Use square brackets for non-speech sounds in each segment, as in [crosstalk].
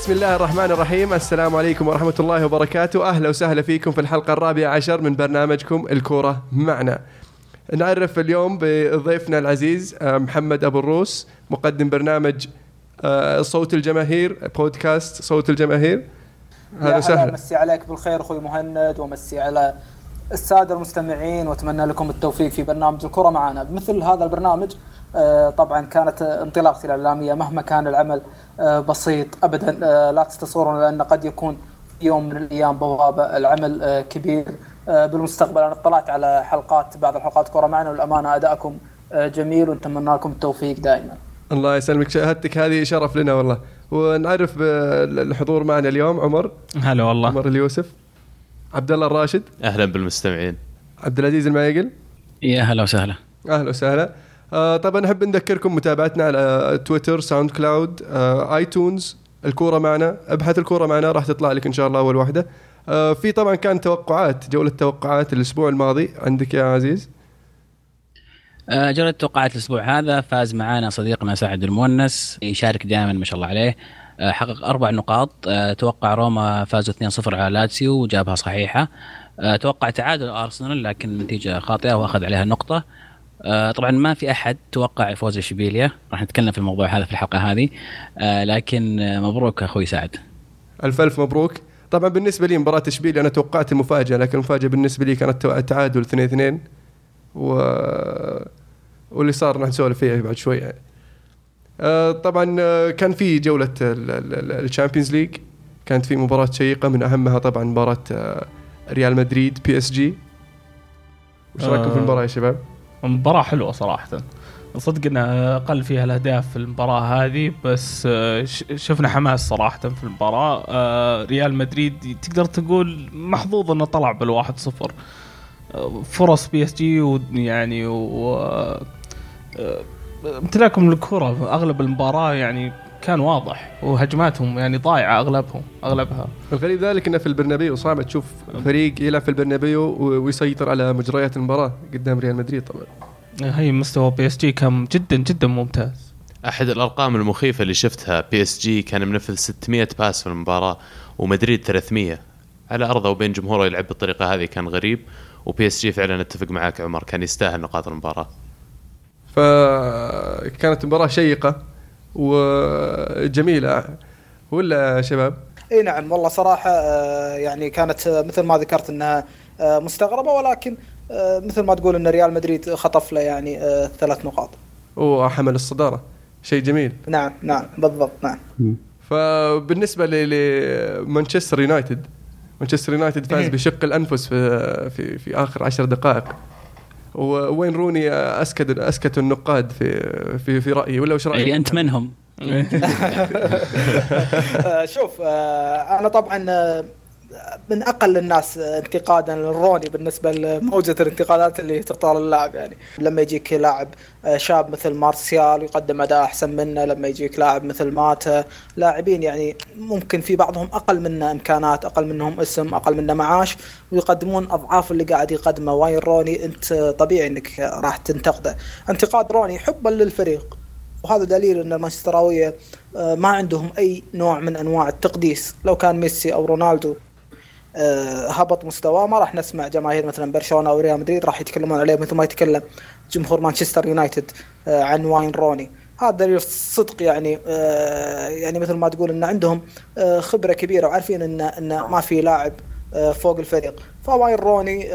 بسم الله الرحمن الرحيم. السلام عليكم ورحمة الله وبركاته. أهلا وسهلا فيكم في الحلقة الرابعة عشر من برنامجكم الكورة معنا. نعرف اليوم بضيفنا العزيز آه، محمد أبو الروس مقدم برنامج آه، صوت الجماهير بودكاست صوت الجماهير. أهلا وسهلا. مسي عليك بالخير أخوي مهند ومسي على السادة المستمعين وأتمنى لكم التوفيق في برنامج الكره معنا. بمثل هذا البرنامج طبعا كانت انطلاقتي الإعلامية مهما كان العمل آه، بسيط ابدا. آه، لا تستصورون لأن قد يكون يوم من الأيام بوابة العمل كبير. بالمستقبل أنا اطلعت على حلقات بعض الحلقات كرة معنا والأمانة أدائكم جميل ونتمنى لكم التوفيق دائما. الله يسلمك. شهادتك هذه شرف لنا والله. ونعرف بالحضور معنا اليوم عمر. هلا والله. عمر اليوسف. عبد الله الراشد. أهلا بالمستمعين. عبد العزيز المايقل يا هلا وسهلا. أهلا وسهلا. آه طبعا نحب نذكركم متابعتنا على تويتر ساوند كلاود آه آيتونز الكورة معنا أبحث الكورة معنا راح تطلع لك إن شاء الله أول واحدة. آه في طبعا كان توقعات جولة توقعات الأسبوع الماضي عندك يا عزيز؟ آه، جولة توقعات الأسبوع هذا فاز معنا صديقنا سعد المونس يشارك دائما ما شاء الله عليه. آه، حقق أربع نقاط. آه، توقع روما فازوا 2-0 على لاتسيو وجابها صحيحة. توقع تعادل ارسنال لكن نتيجه خاطئة وأخذ عليها نقطه طبعا ما في أحد توقع فوز إشبيليا. راح نتكلم في الموضوع هذا في الحلقة هذه. لكن مبروك أخوي سعد. ألف ألف مبروك. طبعا بالنسبة لي مباراة إشبيليا أنا توقعت المفاجأة لكن المفاجأة بالنسبة لي كانت تعادل 2 2 و واللي صار راح نسولف فيها بعد شوي. يعني. آه طبعا آه، كان في جولة الشامبيونز ليج. كانت في مباراة شيقة من أهمها طبعا مباراة آه، ريال مدريد PSG. وش رأيكم في المباراة يا شباب؟ مباراة حلوة صراحة. صدق إن أقل فيها الأهداف في المباراة هذه بس آه، شفنا حماس صراحة في المباراة. ريال مدريد تقدر تقول محظوظ إنه طلع بالواحد صفر. فرص PSG ويعني و امتلاكهم للكرة أغلب المباراة يعني كان واضح. وهجماتهم يعني ضايعه أغلبهم أغلبها. الغريب ذلك انه في البرنابيو صعب تشوف فريق يلعب في البرنابيو ويسيطر على مجريات المباراة قدام ريال مدريد طبعا. هي مستوى PSG كان جدا جدا ممتاز. أحد الأرقام المخيفة اللي شفتها PSG كان منفذ 600 pass في المباراة ومدريد 300 على أرضه وبين جمهوره يلعب بالطريقة هذه كان غريب و PSG فعلا أتفق معك عمر كان يستاهل نقاط المباراة. فكانت مباراه شيقة وجميلة ولا شباب؟ إي نعم والله صراحة آه، يعني كانت مثل ما ذكرت إنها آه، مستغربة ولكن آه، مثل ما تقول إن ريال مدريد خطف له يعني ثلاث نقاط. وحمل الصدارة شيء جميل. نعم نعم بالضبط نعم. فبالنسبة لمانشستر يونايتد مانشستر يونايتد فاز إيه. بشق الأنفس في في في آخر عشر دقائق وين روني اسكت أسكت النقاد في في في رأيي ولا وش رأيك؟ يعني أنت منهم [laughs] آه، شوف آه، أنا طبعا آه، من أقل الناس انتقادا للروني بالنسبة لموجة الانتقادات اللي تختار اللاعب يعني. لما يجيك لاعب شاب مثل مارسيال يقدم أداء أحسن منه لما يجيك لاعب مثل ماتا لاعبين يعني ممكن في بعضهم أقل منا إمكانات أقل منهم اسم أقل منا معاش ويقدمون أضعاف اللي قاعد يقدمه. واين روني أنت طبيعي إنك راح تنتقده. انتقاد روني حبا للفريق. وهذا دليل إن المانشستراويه ما عندهم أي نوع من أنواع التقديس. لو كان ميسي أو رونالدو آه، هبط مستواه. ما راح نسمع جماهير مثلا برشلونة أو ريال مدريد راح يتكلمون عليه مثل ما يتكلم جمهور مانشستر يونايتد آه، عن واين روني. هذا دليل صدق يعني آه، يعني مثل ما تقول إن عندهم خبرة كبيرة وعارفين إن إن ما في لاعب فوق الفريق. فواين روني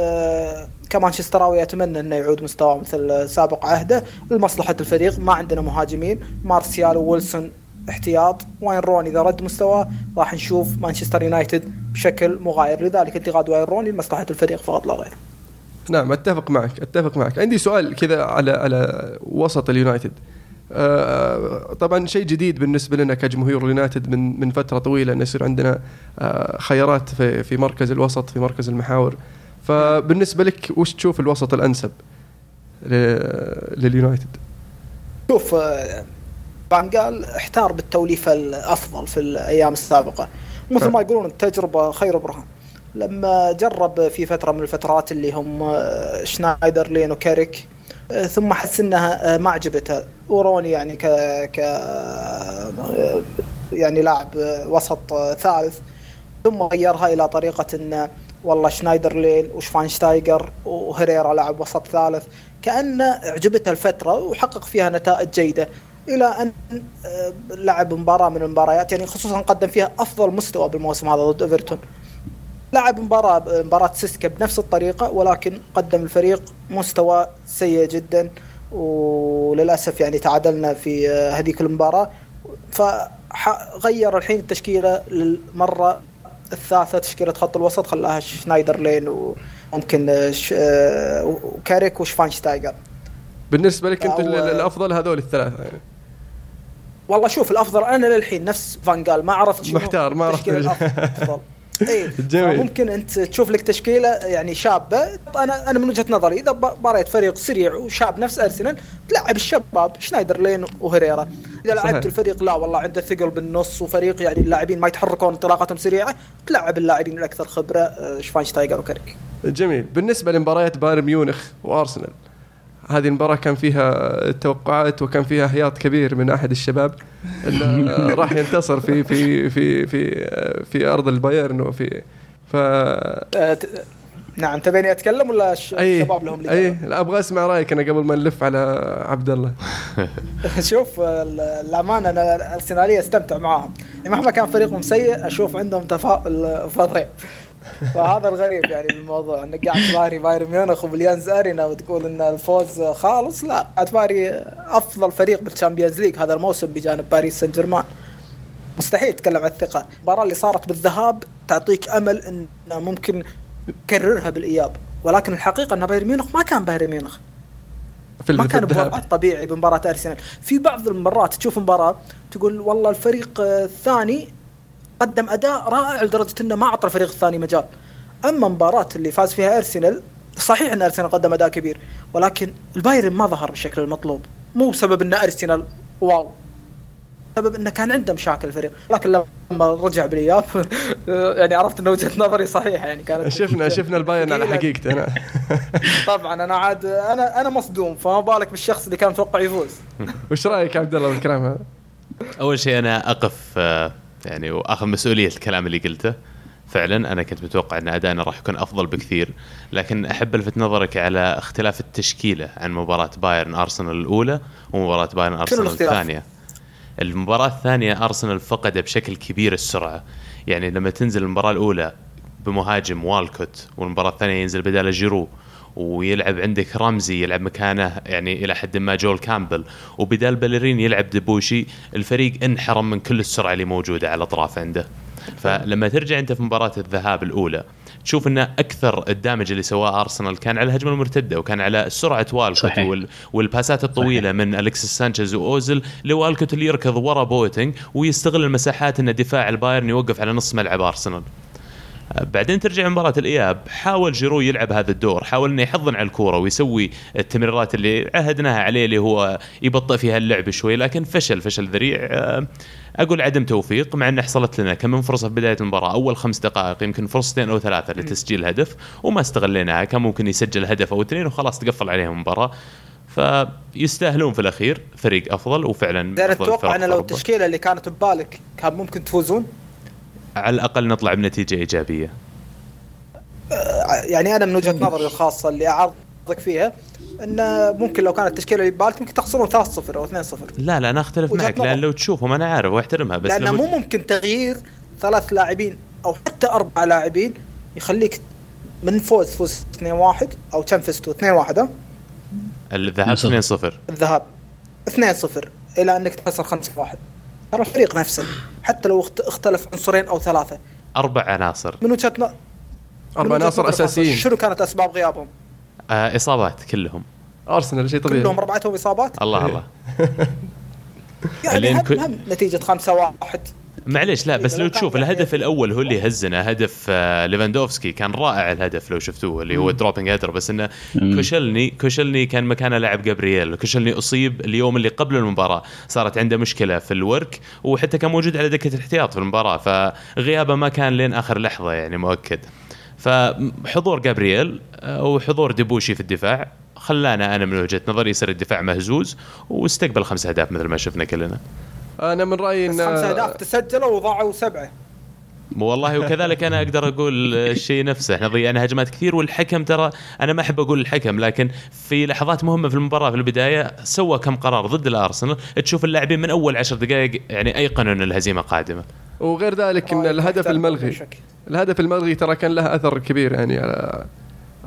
كمانشستراوي أتمنى إنه يعود مستواه مثل سابق عهده لمصلحة الفريق. ما عندنا مهاجمين مارسيال وويلسون احتياط. واين روني إذا رد مستواه راح نشوف مانشستر يونايتد بشكل مغاير. لذلك انتقاد واين روني لمصلحة الفريق فقط لا غير. نعم أتفق معك أتفق معك. عندي سؤال كذا على على وسط اليونايتد. آه طبعا شيء جديد بالنسبة لنا كجمهور اليونايتد من من فترة طويلة إنه يصير عندنا آه خيارات في في مركز الوسط في مركز المحاور. فبالنسبة لك وش تشوف الوسط الأنسب لليونايتد؟ شوف آه، فان خال احتار بالتوليفة الأفضل في الأيام السابقة. مثل ما يقولون التجربة خير برهان لما جرب في فترة من الفترات اللي هم آه، شنايدرلين وكاريك آه، ثم حس إنها آه، ما عجبته. وروني يعني ك ك يعني لاعب وسط ثالث. ثم غيرها إلى طريقة إن والله شنايدرلين وشفاينشتايجر وهريرا لاعب وسط ثالث. كانه عجبته الفترة وحقق فيها نتائج جيدة. إلى أن آه، لعب مباراة من المباريات يعني خصوصا قدم فيها أفضل مستوى بالموسم هذا ضد إيفرتون. لعب مباراة مباراة سيسكا بنفس الطريقة ولكن قدم الفريق مستوى سيء جدا وللأسف يعني تعادلنا في آه، هذيك المباراة. فغير الحين التشكيلة للمرة الثالثة تشكيلة خط الوسط خلاها شنايدر لين وممكن آه، ش- آه، وكاريك وشفانشتايجر. بالنسبة لك أنت الأفضل هذول الثلاثة يعني. والله شوف الأفضل أنا للحين نفس فانجال ما عرفت شنو محتار، ما عرفت الأفضل. [laughs] اي جميل. ممكن أنت تشوف لك تشكيلة يعني شابة. أنا أنا من وجهة نظري إذا باريت فريق سريع وشاب نفس أرسنال تلعب الشباب شنايدرلين وهريرا إذا. لعبت الفريق لا والله عنده ثقل بالنص وفريق يعني اللاعبين ما يتحركون انطلاقاتهم سريعة تلعب اللاعبين الأكثر خبرة آه، شفاينشتايجر وكاريك جميل. بالنسبة لمباريات بايرن ميونخ وأرسنال هذه المباراة كان فيها توقعات وكان فيها هياط كبير من أحد الشباب. انه [laughs] راح ينتصر في في في في في أرض البايرن وفي ف ت- نعم تبيني أتكلم ولا الشباب لهم أي؟ لا أبغى أسمع رأيك أنا قبل ما نلف على عبد الله. [laughs] شوف ال- الأمانة أنا الأرسنالية أستمتع معاهم. مهما كان فريقهم سيء أشوف عندهم تفاؤل فظيع. فهذا الغريب يعني بالموضوع إنك قاعد تباري بايرن ميونخ وبأليانز أرينا وتقول إن الفوز خالص لا تباري أفضل فريق بالشامبيونز ليج هذا الموسم بجانب باريس سان جيرمان مستحيل تتكلم عن الثقة. المباراة اللي صارت بالذهاب تعطيك أمل إن ممكن كررها بالإياب ولكن الحقيقة إن بايرن ميونخ ما كان بايرن ميونخ. في ما كان الذهاب. بوضعه الطبيعي بمباراة أرسنال. في بعض المرات تشوف مباراة تقول والله الفريق الثاني قدم أداء رائع لدرجة إنه ما اعطى الفريق الثاني مجال أما مباراة اللي فاز فيها أرسنال صحيح إن أرسنال قدم أداء كبير ولكن البايرن ما ظهر بالشكل المطلوب مو بسبب إن أرسنال wow سبب إنه كان عنده مشاكل الفريق لكن لما رجع بالإياب [laughs] يعني عرفت إن وجهة نظري صحيحة يعني كانت شفنا شفنا البايرن على. حقيقته أنا. [laughs] طبعا أنا عاد أنا أنا مصدوم فما بالك بالشخص اللي كان متوقع يفوز وش رأيك يا عبد الله بالكلام هذا؟ أول شيء أنا أقف آه، يعني واخذ مسؤولية الكلام اللي قلته فعلا أنا كنت متوقع إن ادائنا راح يكون أفضل بكثير. لكن أحب الفت نظرك على اختلاف التشكيلة عن مباراة بايرن أرسنال الأولى ومباراة بايرن أرسنال؟ الثانية. المباراة الثانية أرسنال فقد بشكل كبير السرعة. يعني لما تنزل المباراة الأولى بمهاجم والكوت والمباراة الثانية ينزل بداله جيرو. ويلعب عندك رمزي يلعب مكانه يعني إلى حد ما جول كامبل. وبدال بليرين يلعب دبوشي الفريق انحرم من كل السرعة اللي موجودة على الاطراف عنده. فلما ترجع أنت في مباراة الذهاب الأولى تشوف ان أكثر ال damage اللي سواه أرسنال كان على الهجمه المرتدة وكان على سرعة والكوت صحيح. وال والباسات الطويلة من الكسس سانشيز واوزل لوالكوت اللي يركض ورا بواتينج ويستغل المساحات إن دفاع البايرن يوقف على نص ملعب أرسنال. بعدين ترجع مباراة الإياب. حاول جيرو يلعب هذا الدور. حاول أنه يحضن على الكورة ويسوي التمريرات اللي عهدناها عليه اللي هو يبطئ فيها اللعب شوي لكن فشل فشل ذريع. آه، أقول عدم توفيق مع أنه حصلت لنا كم من فرصة في بداية المباراة. أول خمس دقائق يمكن فرصتين أو ثلاثة لتسجيل هدف وما استغليناها. كان ممكن يسجل هدف أو اثنين وخلاص تقفل عليهم المباراة. فيستاهلون في الأخير فريق أفضل وفعلا أتوقع ان لو. التشكيلة اللي كانت ببالك كان ممكن تفوزون؟ على الأقل نطلع بنتيجة إيجابية. يعني أنا من وجهة نظري الخاصة اللي أعرضك فيها انه ممكن لو كانت التشكيلة اللي ببالك ممكن تخسرون 3-0 أو 2-0 لا لا أنا أختلف معك لأن. لو تشوفهم أنا عارف وأحترمها بس لأنه مو ممكن تغيير ثلاث لاعبين أو حتى أربع لاعبين يخليك من فوز فوز 2-1 أو كم فزتوا 2-1 ها؟ الذهاب 2-0 الذهاب 2-0 إلى أنك تخسر 5-1 ترى الفريق نفسه حتى لو اخت- اختلف عنصرين أو ثلاثة. أربع عناصر. من وجهة ن- أربع وجهة عناصر أساسيين. شنو كانت أسباب غيابهم؟ آه إصابات كلهم. أرسنال شيء طبيعي. كلهم اربعتهم إصابات؟ الله الله. [laughs] يعني هم, هم نتيجة 5-1 معليش لا بس لو تشوف الهدف الأول هو اللي هزنا هدف آه ليفاندوفسكي كان رائع الهدف لو شفتوه اللي هو dropping header بس إنه مم. كوسيلني كوسيلني كان مكانه لاعب جابرييل كوسيلني أصيب اليوم اللي قبل المباراة صارت عنده مشكلة في الورك وحتى كان موجود على دكة الاحتياط في المباراة فغيابه ما كان لين آخر لحظة يعني مؤكد. فحضور جابرييل آه، وحضور ديبوشي في الدفاع خلانا أنا من وجهة نظري يصير الدفاع مهزوز واستقبل خمس أهداف مثل ما شفنا كلنا. أنا من رأيي ان خمسة أهداف تسجلوا وضاعوا سبعة. والله وكذلك أنا أقدر أقول الشيء نفسه. إحنا ضيعنا هجمات كثير والحكم ترى أنا ما أحب أقول الحكم لكن في لحظات مهمة في المباراة في البداية سوى كم قرار ضد الأرسنال. تشوف اللاعبين من أول عشر دقائق يعني أيقنوا إن الهزيمة قادمة. وغير ذلك إن الهدف الملغي. الهدف الملغي ترى كان له أثر كبير يعني على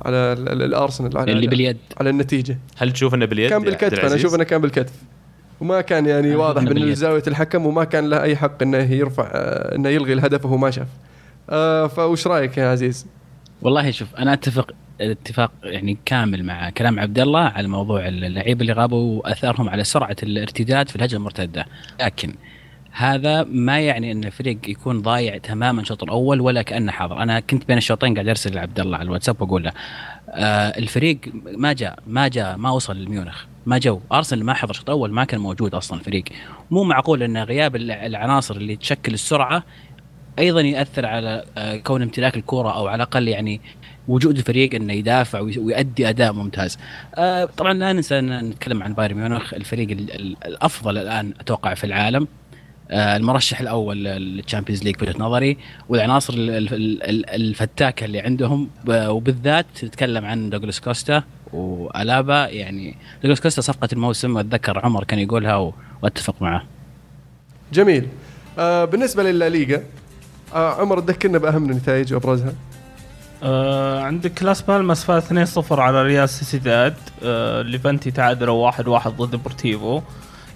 على ال- ال- الأرسنال على اللي باليد. على النتيجة. هل تشوف إنه باليد كان بالكتف أنا؟ أشوف إنه كان بالكتف. وما كان يعني واضح من. زاويه الحكم وما كان له أي حق إنه يرفع إنه يلغي الهدف وهو ما شاف آه فوش رأيك يا عزيز؟ والله شوف أنا أتفق اتفاق يعني كامل مع كلام عبد الله على موضوع اللعيبه اللي غابوا واثرهم على سرعة الارتداد في الهجمة المرتدة لكن هذا ما يعني إن الفريق يكون ضايع تماما الشوط الأول ولا كأنه حاضر أنا كنت بين الشوطين قاعد أرسل لعبد الله على الواتساب وأقول له آه الفريق ما جاء ما جاء ما وصل لميونخ ما جو أرسنال ما حضر الشوط الأول ما كان موجود أصلا الفريق مو معقول إن غياب الع- العناصر اللي تشكل السرعة أيضا يأثر على آه، كون امتلاك الكرة أو على الأقل يعني وجود الفريق إنه يدافع وي- ويؤدي أداء ممتاز. آه، طبعا لا ننسى إن نتكلم عن بايرن ميونخ الفريق ال- ال- الأفضل الآن أتوقع في العالم. آه، المرشح الأول لل Champions League بوجهه نظري والعناصر ال- ال- ال- الفتاكة اللي عندهم وبالذات تتكلم عن دوغلاس كوستا وألابا. يعني دوغلاس كوستا صفقة الموسم أتذكر عمر كان يقولها و- وأتفق معه. جميل. آه بالنسبة للليغا آه عمر تذكرنا بأهم النتائج وأبرزها؟ آه عندك لاس بالماس فاز 2-0 على ريال سوسيداد آه ليفانتي تعادلوا 1-1 ضد ديبورتيفو.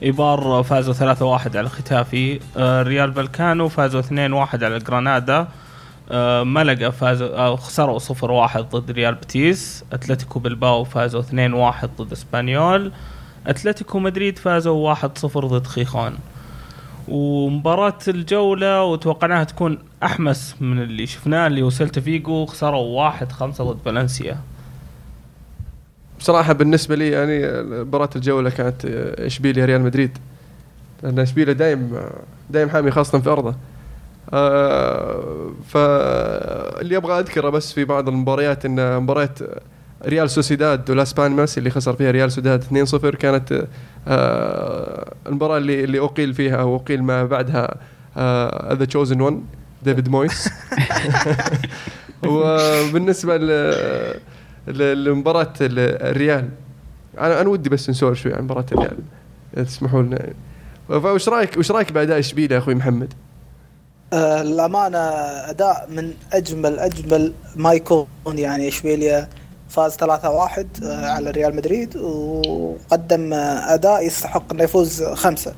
إيبار فازوا 3-1 على ختافي. آه ريال فاليكانو فازوا 2-1 على جرانادا. آه ملقا فازوا آه خسروا 0-1 ضد ريال بتيس أتلتيكو بلباو فازوا 2-1 ضد إسبانيول. أتلتيكو مدريد فازوا 1-0 ضد خيخون. ومباراة الجولة وتوقعناها تكون أحمس من اللي شفناه اللي وصلت فيجو خسروا واحد خمسة ضد فالنسيا. بصراحة بالنسبة لي يعني مباراة الجولة كانت اشبيليا ريال مدريد. لأن اشبيليا دايم دايم حامي خاصة في أرضه. آه فاللي أبغى أذكره بس في بعض المباريات إن مباراة ريال سوسيداد ولاس بالماس اللي خسر فيها ريال سوسيداد 2-0 كانت آه المباراة اللي اللي أقيل فيها أو أقيل ما بعدها the chosen one ديفيد مويس وبالنسبة ل- لمباراة ال- الريال. أنا أنا ودي بس نسولف شوي عن مباراة الريال. إذا تسمحوا لنا. فوش رايك وش رأيك بأداء اشبيليا يا أخوي محمد؟ آه، الأمانة أداء من أجمل أجمل ما يكون يعني إشبيليا فاز 3-1 آه، على ريال مدريد وقدم أداء يستحق أنه يفوز خمسة.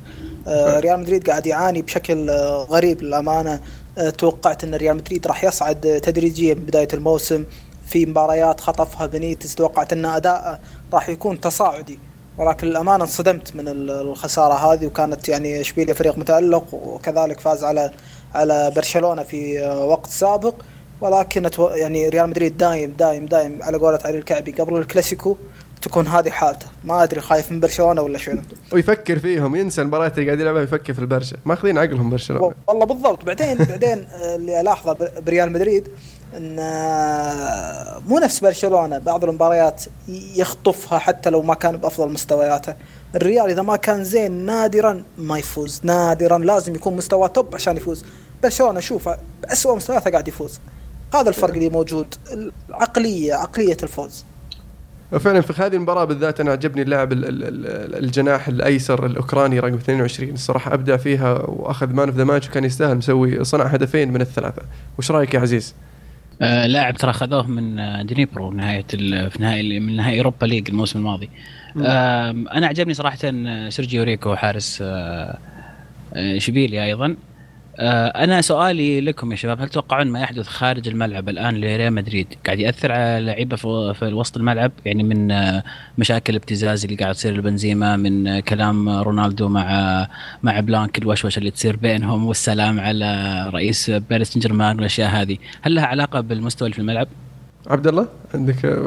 آه، ريال مدريد قاعد يعاني بشكل آه، غريب للأمانة. آه، توقعت أن ريال مدريد راح يصعد تدريجيا من بداية الموسم. في مباريات خطفها بنيتس توقعت أن أداءه راح يكون تصاعدي. ولكن للأمانة انصدمت من ال- الخسارة هذه وكانت يعني إشبيليا فريق متألق وكذلك فاز على على برشلونة في وقت سابق. ولكن. يعني ريال مدريد دايم دايم دايم على قولة علي الكعبي قبل الكلاسيكو تكون هذه حالته. ما أدري خايف من برشلونة ولا شنو. ويفكر فيهم ينسى المباريات اللي قاعد يلعبها يفكر في البرشا. ماخذين عقلهم برشلونة. والله بالضبط. بعدين بعدين آه، اللي ألاحظه بريال مدريد إن آه، مو نفس برشلونة بعض المباريات يخطفها حتى لو ما كان بأفضل مستوياته. الريال إذا ما كان زين نادرا ما يفوز نادرا لازم يكون مستواه top عشان يفوز. برشلونة شوفه باسوء مستوياته قاعد يفوز. هذا الفرق اللي موجود العقلية عقلية الفوز. وفعلا في هذه المباراة بالذات أنا عجبني اللاعب ال- ال- ال- الجناح الأيسر الأوكراني رقم 22 الصراحة أبدع فيها وأخذ man of the match وكان يستاهل مسوي صنع هدفين من الثلاثة. وش رأيك يا عزيز؟ آه لاعب ترى اخذوه من آه، دنيبرو نهاية ال- في نهائي من نهائي Europa League الموسم الماضي. أنا عجبني صراحة آه، سيرجيو ريكو حارس آه، اشبيليا أيضا. آه، أنا سؤالي لكم يا شباب هل تتوقعون ما يحدث خارج الملعب الآن لريال مدريد؟ قاعد يأثر على لعيبة في وسط الملعب؟ يعني من آه، مشاكل الابتزاز اللي قاعد تصير لبنزيما من آه، كلام رونالدو مع مع بلانك الوشوشه اللي تصير بينهم والسلام على رئيس باريس سان جيرمان والأشياء هذه. هل لها علاقة بالمستوى اللي في الملعب؟ عبد الله عندك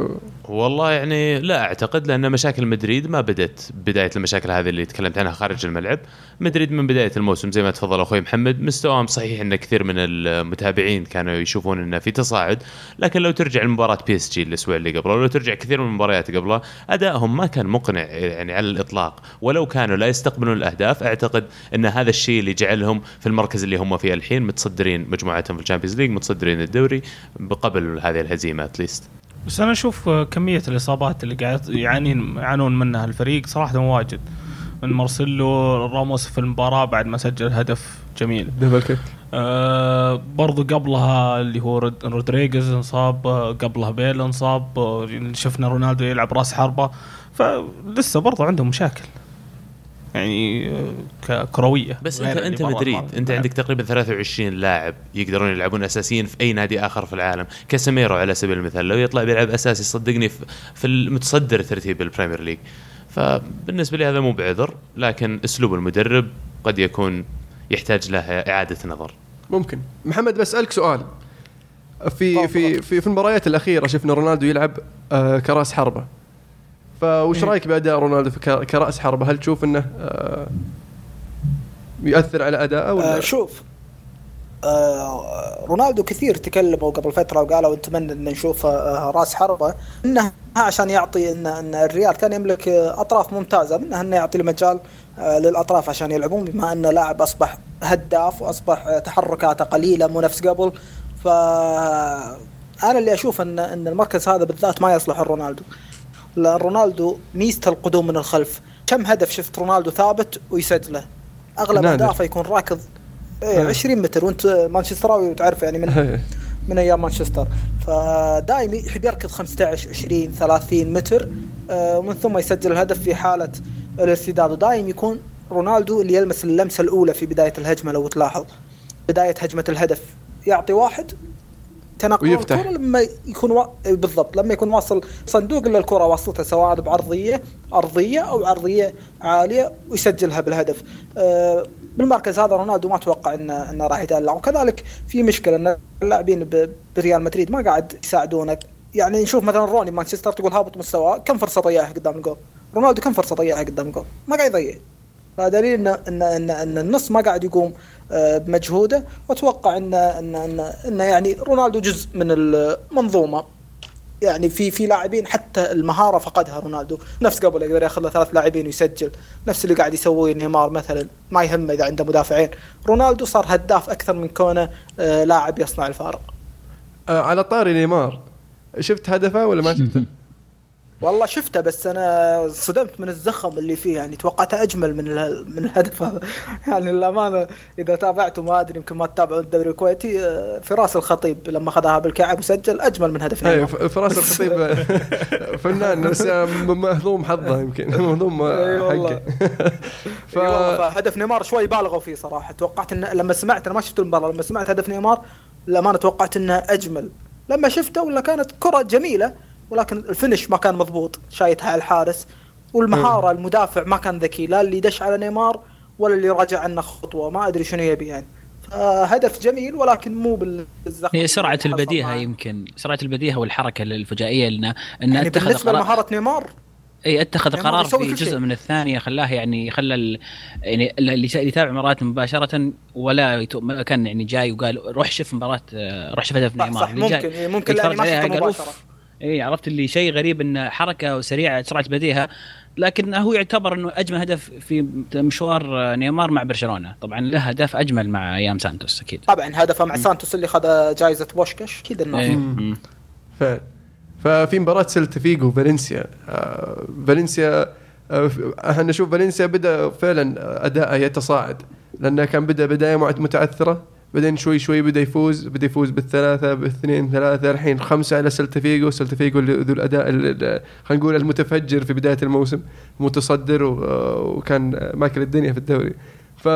والله يعني لا أعتقد لأن مشاكل مدريد ما بدت بداية المشاكل هذه اللي تكلمت عنها خارج الملعب. مدريد من بداية الموسم زي ما تفضل أخوي محمد مستواهم صحيح إن كثير من المتابعين كانوا يشوفون إنه في تصاعد. لكن لو ترجع لمباراة PSG الأسبوع اللي قبله لو ترجع كثير من المباريات قبله أدائهم ما كان مقنع يعني على الإطلاق. ولو كانوا لا يستقبلون الأهداف أعتقد إن هذا الشيء اللي جعلهم في المركز اللي هم فيه الحين متصدرين مجموعتهم في ال Champions League متصدرين الدوري قبل هذه الهزيمة at least بس أنا أشوف كمية الإصابات اللي قاعد يعانين يعانون منها الفريق صراحة واجد. من مارسيلو راموس في المباراة بعد ما سجل هدف جميل. double kick آه برضو قبلها اللي هو رود- رودريغيز انصاب آه، قبلها بيل انصاب آه، شفنا رونالدو يلعب راس حربة. فلسه برضو عندهم مشاكل. يعني ككرويه بس انت أنت مدريد. أنت عندك تقريبا 23 لاعب يقدرون يلعبون اساسيين في أي نادي آخر في العالم. كاسيميرو على سبيل المثال لو يطلع بيلعب أساسي صدقني في, في المتصدر ترتيب ال Premier League. فبالنسبة لي هذا مو بعذر لكن أسلوب المدرب قد يكون يحتاج له إعادة نظر. ممكن. محمد بسألك سؤال. في في في في المباريات الأخيرة شفنا رونالدو يلعب آه، كرأس حربة. فوش رأيك بأداء رونالدو في ك- كرأس حربة هل تشوف إنه آه، يؤثر على أداءه آه ولا شوف آه رونالدو كثير تكلموا قبل فترة وقالوا نتمنى ان نشوف آه رأس حربة إنه عشان يعطي ان, إن الريال كان يملك آه أطراف ممتازة منها إنه يعطي المجال آه للأطراف عشان يلعبون بما إن لاعب أصبح هداف وأصبح آه تحركاته قليلة مو نفس قبل. ف أنا اللي أشوف ان إن المركز هذا بالذات ما يصلح لرونالدو ميزته القدوم من الخلف. كم هدف شفت رونالدو ثابت ويسجله أغلب. أهدافه يكون راكض. إيه أه. 20 متر. وأنت مانشستراوي وتعرف يعني من [laughs] من أيام مانشستر. فدائما يحب يركض 15 20 30 متر. آه، ومن ثم يسجل الهدف في حالة الارتداد. ودائما يكون رونالدو اللي يلمس اللمسة الأولى في بداية الهجمة لو تلاحظ. بداية هجمة الهدف. يعطي واحد تنقل ويفتح. الكرة لما يكون وا... بالضبط لما يكون واصل صندوق إلا الكرة واصلتها سواء بعرضيه أرضية أو عرضيه عالية ويسجلها بالهدف. آه، بالمركز هذا رونالدو ما أتوقع انه إنه راح يدلع. وكذلك في مشكلة إن اللاعبين ب- بريال مدريد ما قاعد يساعدونك. يعني نشوف مثلا روني مانشستر تقول هابط مستواه كم فرصة ضيعها قدام الجول رونالدو كم فرصة ضيعها قدام الجول ما قاعد يضيع. فدليل ان ان ان, إن النص ما قاعد يقوم آه، بمجهوده. وأتوقع ان ان ان, إن يعني رونالدو جزء من المنظومه يعني في في لاعبين حتى المهارة فقدها رونالدو. نفس قبل يقدر ياخذ له ثلاث لاعبين ويسجل. نفس اللي قاعد يسويه نيمار مثلا. ما يهمه إذا عنده مدافعين. رونالدو صار هداف أكثر من كونه آه، لاعب يصنع الفارق. آه، على طاري نيمار. شفت هدفه ولا ما شفته؟ [laughs] والله شفته بس أنا صدمت من الزخم اللي فيه يعني توقعته أجمل من من الهدف. هذا [laughs] يعني للأمانة إذا تابعته ما أدري يمكن ما تتابعوا الدوري الكويتي آه، فراس الخطيب لما اخذها بالكعب وسجل أجمل من هدف. اي فراس الخطيب [laughs] [laughs] فنان بس مهضوم حظه يمكن مهضوم. حقه. ف... فهدف نيمار شوي بالغوا فيه صراحة. توقعت إن لما سمعت أنا ما شفت المباراة لما سمعت هدف نيمار للأمانة توقعت إنه أجمل. لما شفته ولا كانت كرة جميلة ولكن ال finish ما كان مضبوط. شايتها على الحارس. والمهارة المدافع ما كان ذكي. لا اللي دش على نيمار ولا اللي رجع عنه خطوة. ما أدري شنو يبي يعني. هدف جميل ولكن مو بالزخم. هي سرعة البديهة. يمكن. سرعة البديهة والحركة الفجائية لأنه انه يعني أتخذ بالنسبة قرار لمهارة نيمار. إي أتخذ نيمار قرار في جزء شيء. من الثانية. خلاه يعني خلى ال- يعني اللي يتابع مباراة مباشرة ولا يتو- كان يعني جاي وقال روح شوف مباراة آه، روح شوف هدف صح, نيمار. صح جاي ممكن ممكن يتفرج لأني ما شفته مباشرة. اي عرفت اللي شيء غريب انه حركة سريعة سرعة بديهة لكن هو يعتبر إنه أجمل هدف في مشوار نيمار مع برشلونة. طبعا له هدف أجمل مع أيام سانتوس أكيد. طبعا هدفه مع سانتوس اللي خذ جائزه بوشكش أكيد الناس إيه. ففي مباراة سلتا فيجو فالنسيا. آه، فالنسيا آه، إحنا نشوف فالنسيا بدأ فعلا أداءه يتصاعد لأنه كان بدأ بداية متعثرة. بعدين شوي شوي بدأ يفوز بدأ يفوز بالثلاثة بالاثنين ثلاثة الحين خمسة على سلتا فيجو. سلتا فيجو اللي ذو الأداء ال- ال- خلينا نقول المتفجر في بداية الموسم متصدر وكان ماكل الدنيا في الدوري. ف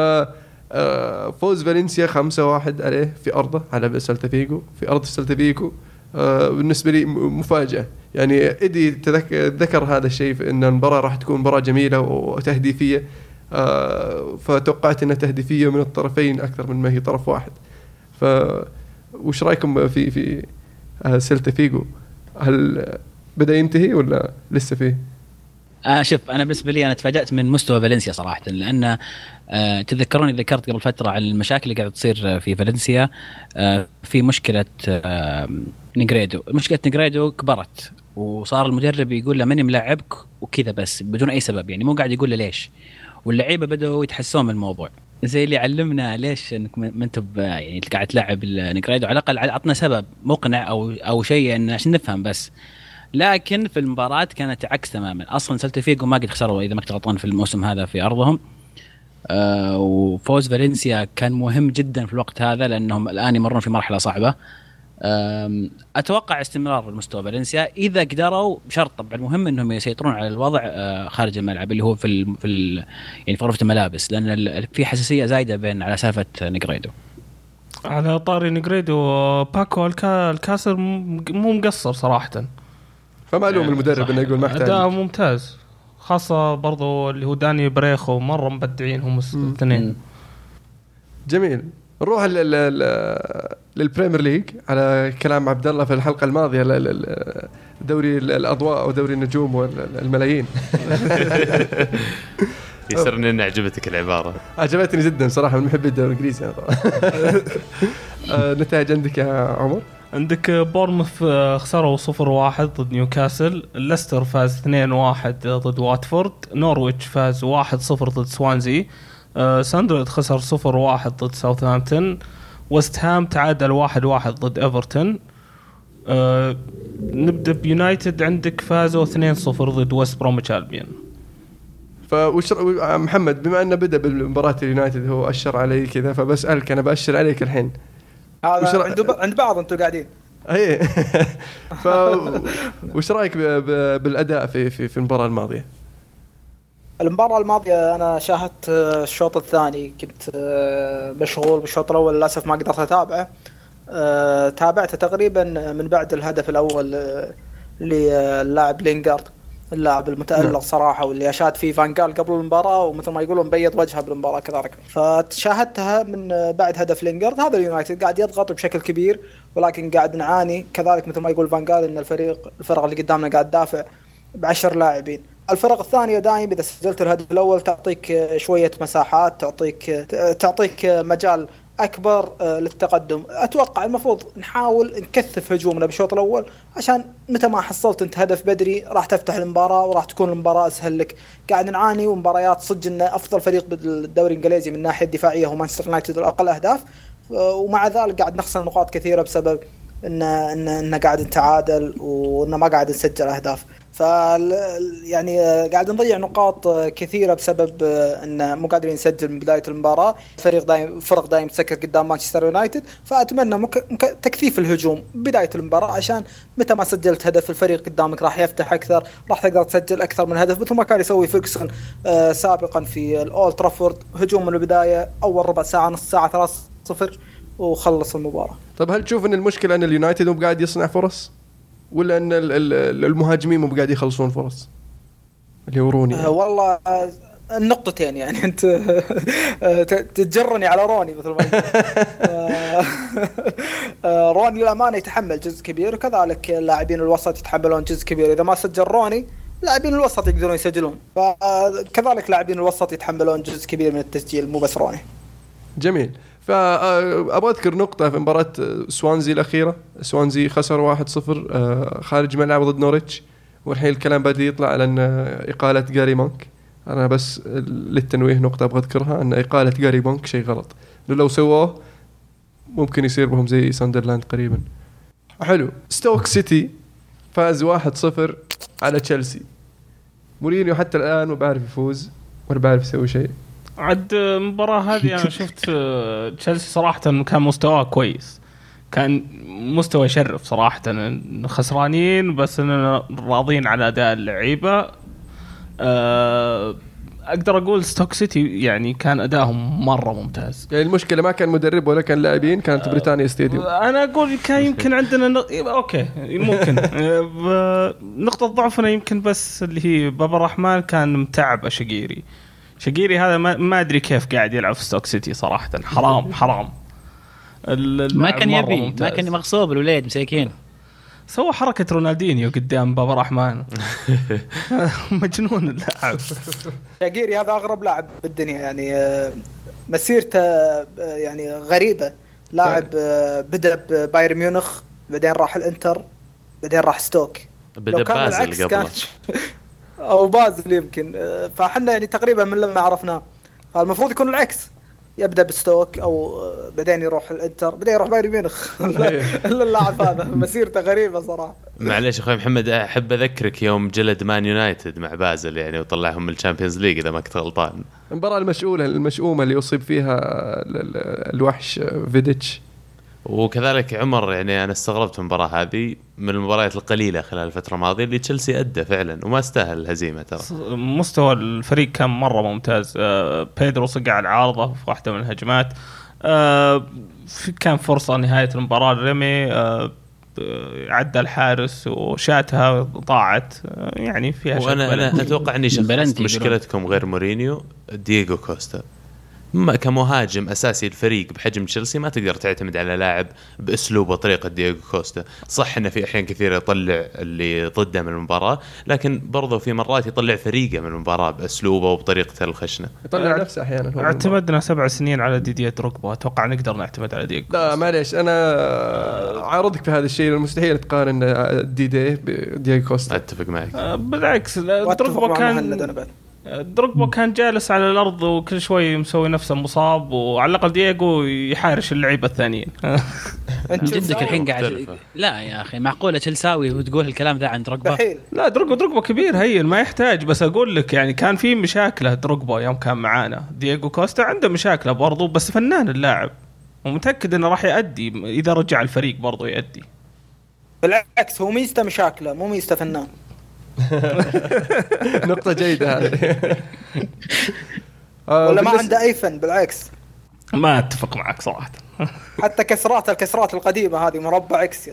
آه، فوز فالنسيا 5-1 عليه في أرضه على سلتا فيجو في أرض سلتا فيجو. آه، بالنسبة لي مفاجأة. يعني ايدي ذكر هذا الشيء في إن المباراة راح تكون مباراة جميلة وتهديفية. فتوقعت إنها تهديفيه من الطرفين أكثر من ما هي طرف واحد. ف وش رأيكم في في آه، سيلتا فيجو؟ هل بدأ ينتهي ولا لسه فيه؟ آه شوف أنا بالنسبة لي أنا تفاجأت من مستوى فالنسيا صراحة لأن آه تذكروني ذكرت قبل فترة عن المشاكل اللي قاعدة تصير في فالنسيا آه في مشكلة آه نيجريدو. مشكلة نيجريدو كبرت وصار المدرب يقول له ماني ملاعبك وكذا بس بدون أي سبب يعني مو قاعد يقول له ليش. واللعيبة بدأوا يتحسون من الموضوع زي اللي علمنا ليش إنك ما أنت يعني قاعد تلعب النيجريدو على الأقل عطنا سبب مقنع أو أو شيء إن عشان نفهم بس. لكن في المباراة كانت عكس تماما. أصلا سلتا فيجو ما قد خسروا إذا ما كنت غلطان في الموسم هذا في أرضهم. آه وفوز فالنسيا كان مهم جدا في الوقت هذا لأنهم الآن يمرون في مرحلة صعبة. أتوقع استمرار المستوى فالنسيا. إذا قدروا بشرط طبعا المهم إنهم يسيطرون على الوضع آه، خارج الملعب اللي هو في ال في ال يعني في غرفة الملابس لأن ال- في حساسية زايدة بين على سالفة نيجريدو. على طاري نجريدو باكو الكا الكاسر مو مقصر صراحة. فما ألوم يعني المدرب. إنه يقول ما أداء احتاج ممتاز. خاصة برضو اللي هو داني بريخو مرة مبدعين هم الاثنين. جميل. نروح لل- لل- لل Premier League على كلام عبد الله في الحلقة الماضية دوري ال- الأضواء ودوري النجوم والملايين. [laughs] يسرني ان عجبتك العبارة. عجبتني جدا صراحة من محبي الدوري الإنجليزي أنا طبعا. [laughs] آه، نتائج عندك يا عمر؟ عندك بورموث آه، خسروا 0-1 ضد نيوكاسل ليستر فاز 2-1 ضد واتفورد نورويتش فاز 1-0 ضد سوانزي. ساندرلاند خسر 0-1 ضد ساوثهامبتون. ويست هام تعادل 1-1 ضد إيفرتون. آه، نبدأ بيونايتد عندك فازوا 2-0 ضد ويست بروميتش ألبيون. فوش رأ- محمد بما أنه بدأ بالمباراة اليونايتد هو أشر علي كذا فبسألك أنا بأشر عليك الحين. وش هذا عند عند بعض أنتم قاعدين. [laughs] اي ف وش رأيك ب- ب- بالأداء في في في المباراة الماضية؟ المباراة الماضية أنا شاهدت الشوط الثاني كنت آه، مشغول بالشوط الأول للأسف ما قدرت أتابعه. آه، تابعته تقريبا من بعد الهدف الأول آه، للاعب لينجارد اللاعب نعم. المتألق صراحة واللي أشاد فيه فانجال قبل المباراة ومثل ما يقولون بيض وجهه بالمباراة كذلك. فشاهدتها من بعد هدف لينجارد هذا اليونايتد قاعد يضغط بشكل كبير ولكن قاعد نعاني. كذلك مثل ما يقول فانجال إن الفريق الفرق اللي قدامنا قاعد تدافع بعشر لاعبين. الفرق الثانية دائما إذا سجلت الهدف الأول تعطيك شوية مساحات تعطيك تعطيك مجال أكبر آه، للتقدم. أتوقع المفروض نحاول نكثف هجومنا بالشوط الأول عشان متى ما حصلت أنت هدف بدري راح تفتح المباراة وراح تكون المباراة أسهل لك. قاعد نعاني ومباريات صدق ان أفضل فريق بالدوري الإنجليزي من الناحيه الدفاعيه هو مانشستر يونايتد الاقل أهداف. آه، ومع ذلك قاعد نخسر نقاط كثيرة بسبب ان ان ان قاعد نتعادل وان ما قاعد نسجل أهداف. ف يعني آه، قاعد نضيع نقاط آه، كثيرة بسبب آه، إن مو قادرين نسجل من بداية المباراة. فريق دايم فرق دايم تسكر قدام مانشستر يونايتد. فأتمنى مك... مك... تكثيف الهجوم بداية المباراة عشان متى ما سجلت هدف الفريق قدامك راح يفتح أكثر راح تقدر تسجل أكثر من هدف مثل ما كان يسوي فيرجسون آه سابقا في الأولد ترافورد. هجوم من البداية أول ربع ساعة نص ساعة 3-0 وخلص المباراة. طب هل تشوف إن المشكلة إن اليونايتد مو قاعد يصنع فرص؟ ولا إن ال- ال- المهاجمين مو قاعد يخلصون فرص؟ اللي هو روني آه، والله آه، النقطتين يعني. [laughs] أنت ت- تجرني على روني مثل ما [laughs] روني للأمانة يتحمل جزء كبير وكذلك لاعبين الوسط يتحملون جزء كبير. إذا ما سجل روني لاعبين الوسط يقدرون يسجلون. فكذلك لاعبين الوسط يتحملون جزء كبير من التسجيل مو بس روني. جميل. فأبغى أذكر نقطة في مباراة سوانزي الأخيرة. سوانزي خسر 1-0 آه، خارج ملعب ضد نوريتش. والحين الكلام بدأ يطلع على أن إقالة جاري مونك. أنا بس للتنويه نقطة أبغى أذكرها أن إقالة جاري مونك شيء غلط. لو سووه ممكن يصير بهم زي ساندرلاند قريبا. حلو. ستوك سيتي فاز 1-0 على تشيلسي. مورينيو حتى الآن ما بعرف يفوز ولا بعرف يسوي شيء. عد المباراة هذه أنا [laughs] شفت آه، تشيلسي صراحة كان مستواه كويس. كان مستوى يشرف صراحة. إن خسرانين بس إننا راضين على أداء اللعيبة. آه، أقدر أقول ستوك سيتي يعني كان ادائهم مرة ممتاز. يعني المشكلة ما كان مدرب ولا كان لاعبين كانت بريطانيا ستاديوم. أنا أقول كان يمكن عندنا ن... okay ممكن. [laughs] آه، نقطة ضعفنا يمكن بس اللي هي بابا الرحمن كان متعب شقيري شقيري هذا ما, ما أدري كيف قاعد يلعب في ستوك سيتي صراحة. حرام حرام. ما كان يبي ما ممتاز. كان مغصوب الوليد مساكين. سوى حركة رونالدينيو قدام بابا رحمن. [laughs] مجنون اللاعب. شاقيري هذا أغرب لاعب بالدنيا يعني آه، مسيرته آه، يعني غريبة. لاعب آه، بدأ ببايرن ميونخ بعدين راح الإنتر بعدين راح ستوك. لو كان بازل العكس كان أو بازل يمكن. آه، فاحنا يعني تقريبا من لما عرفناه. المفروض يكون العكس. يبدأ بستوك أو آه، بعدين يروح الإنتر. بعدين يروح بايرن ميونخ. [laughs] إلا اللاعب هذا. مسيرته غريبة صراحة. معليش أخوي محمد أحب أذكرك يوم جلد مان يونايتد مع بازل يعني وطلعهم من ال Champions League إذا ما كنت غلطان. المباراة المشؤولة المشؤومة اللي أصيب فيها ال- ال- الوحش فيديتش. وكذلك عمر يعني أنا استغربت من المباراة هذه من المباريات القليلة خلال الفترة الماضية اللي تشيلسي أدى فعلا وما استاهل الهزيمة ترى. مستوى الفريق كان مرة ممتاز. آه، بيدرو صقع العارضة في واحدة من الهجمات. آه، كان فرصة نهاية المباراة رمي آه، عدى الحارس وشاتها ضاعت آه، يعني فيها وأنا أنا. أتوقع إني شخصت مشكلتكم غير مورينيو دييغو كوستا. كمهاجم أساسي الفريق بحجم تشيلسي ما تقدر تعتمد على لاعب بأسلوب وطريقة دييغو كوستا، صح إنه في أحيان كثيرة يطلع اللي ضده من المباراة، لكن برضه في مرات يطلع فريقه من المباراة بأسلوبه وبطريقته الخشنة. يطلع نفسه أحيانا هو اعتمدنا سبع سنين على ديديا دروجبا أتوقع نقدر نعتمد على دييغو لا معليش أنا عارضك في هذا الشيء مستحيل تقارن دي دي بدياغو كوستا. أتفق معك. آه، بالعكس دروجبا كان دروجبا كان جالس على الأرض وكل شوي مسوي نفسه مصاب وعلى الأقل دييغو يحارش اللعيبة الثانيين. [laughs] جدك. الحين قاعد. لا يا أخي معقولة تشيلساوي وتقول الكلام ذا عن دروجبا لا دروجبا دروجبا كبير هين ما يحتاج بس أقول لك يعني كان في مشاكله دروجبا يوم كان معانا. دييغو كوستا عنده مشاكله برضو بس فنان اللاعب ومتأكد إنه راح يأدي إذا رجع الفريق برضو يأدي. بالعكس هو ميزته مشاكله مو ميزته فنان. [laughs] نقطة جيدة هذه. [laughs] ولا ما عنده أي فن بالعكس. ما أتفق معك صراحة. [laughs] حتى كسرات الكسرات القديمة هذه مربع إكس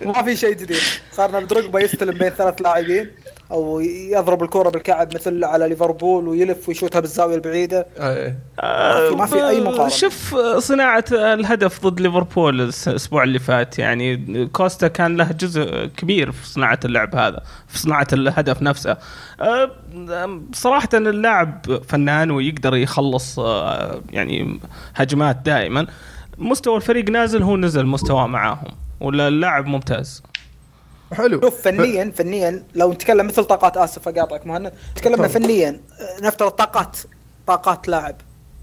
ما في شيء جديد. صارنا بدروجبا يستلم بين ثلاث لاعبين. أو يضرب الكرة بالكعب مثل على ليفربول ويلف ويشوتها بالزاوية البعيدة. آه، في- ما في أي مقارنة. شوف صناعة الهدف ضد ليفربول الأسبوع اللي فات يعني كوستا كان له جزء كبير في صناعة اللعب هذا في صناعة الهدف نفسه. صراحة اللاعب فنان ويقدر يخلص أه، يعني هجمات دائما. مستوى الفريق نازل هو نزل مستواه معاهم ولا اللاعب ممتاز. حلو. شوف فنيا فنيا لو نتكلم مثل طاقات آسف أقاطعك مهند. تكلمنا. فنيا نفترض طاقات طاقات لاعب.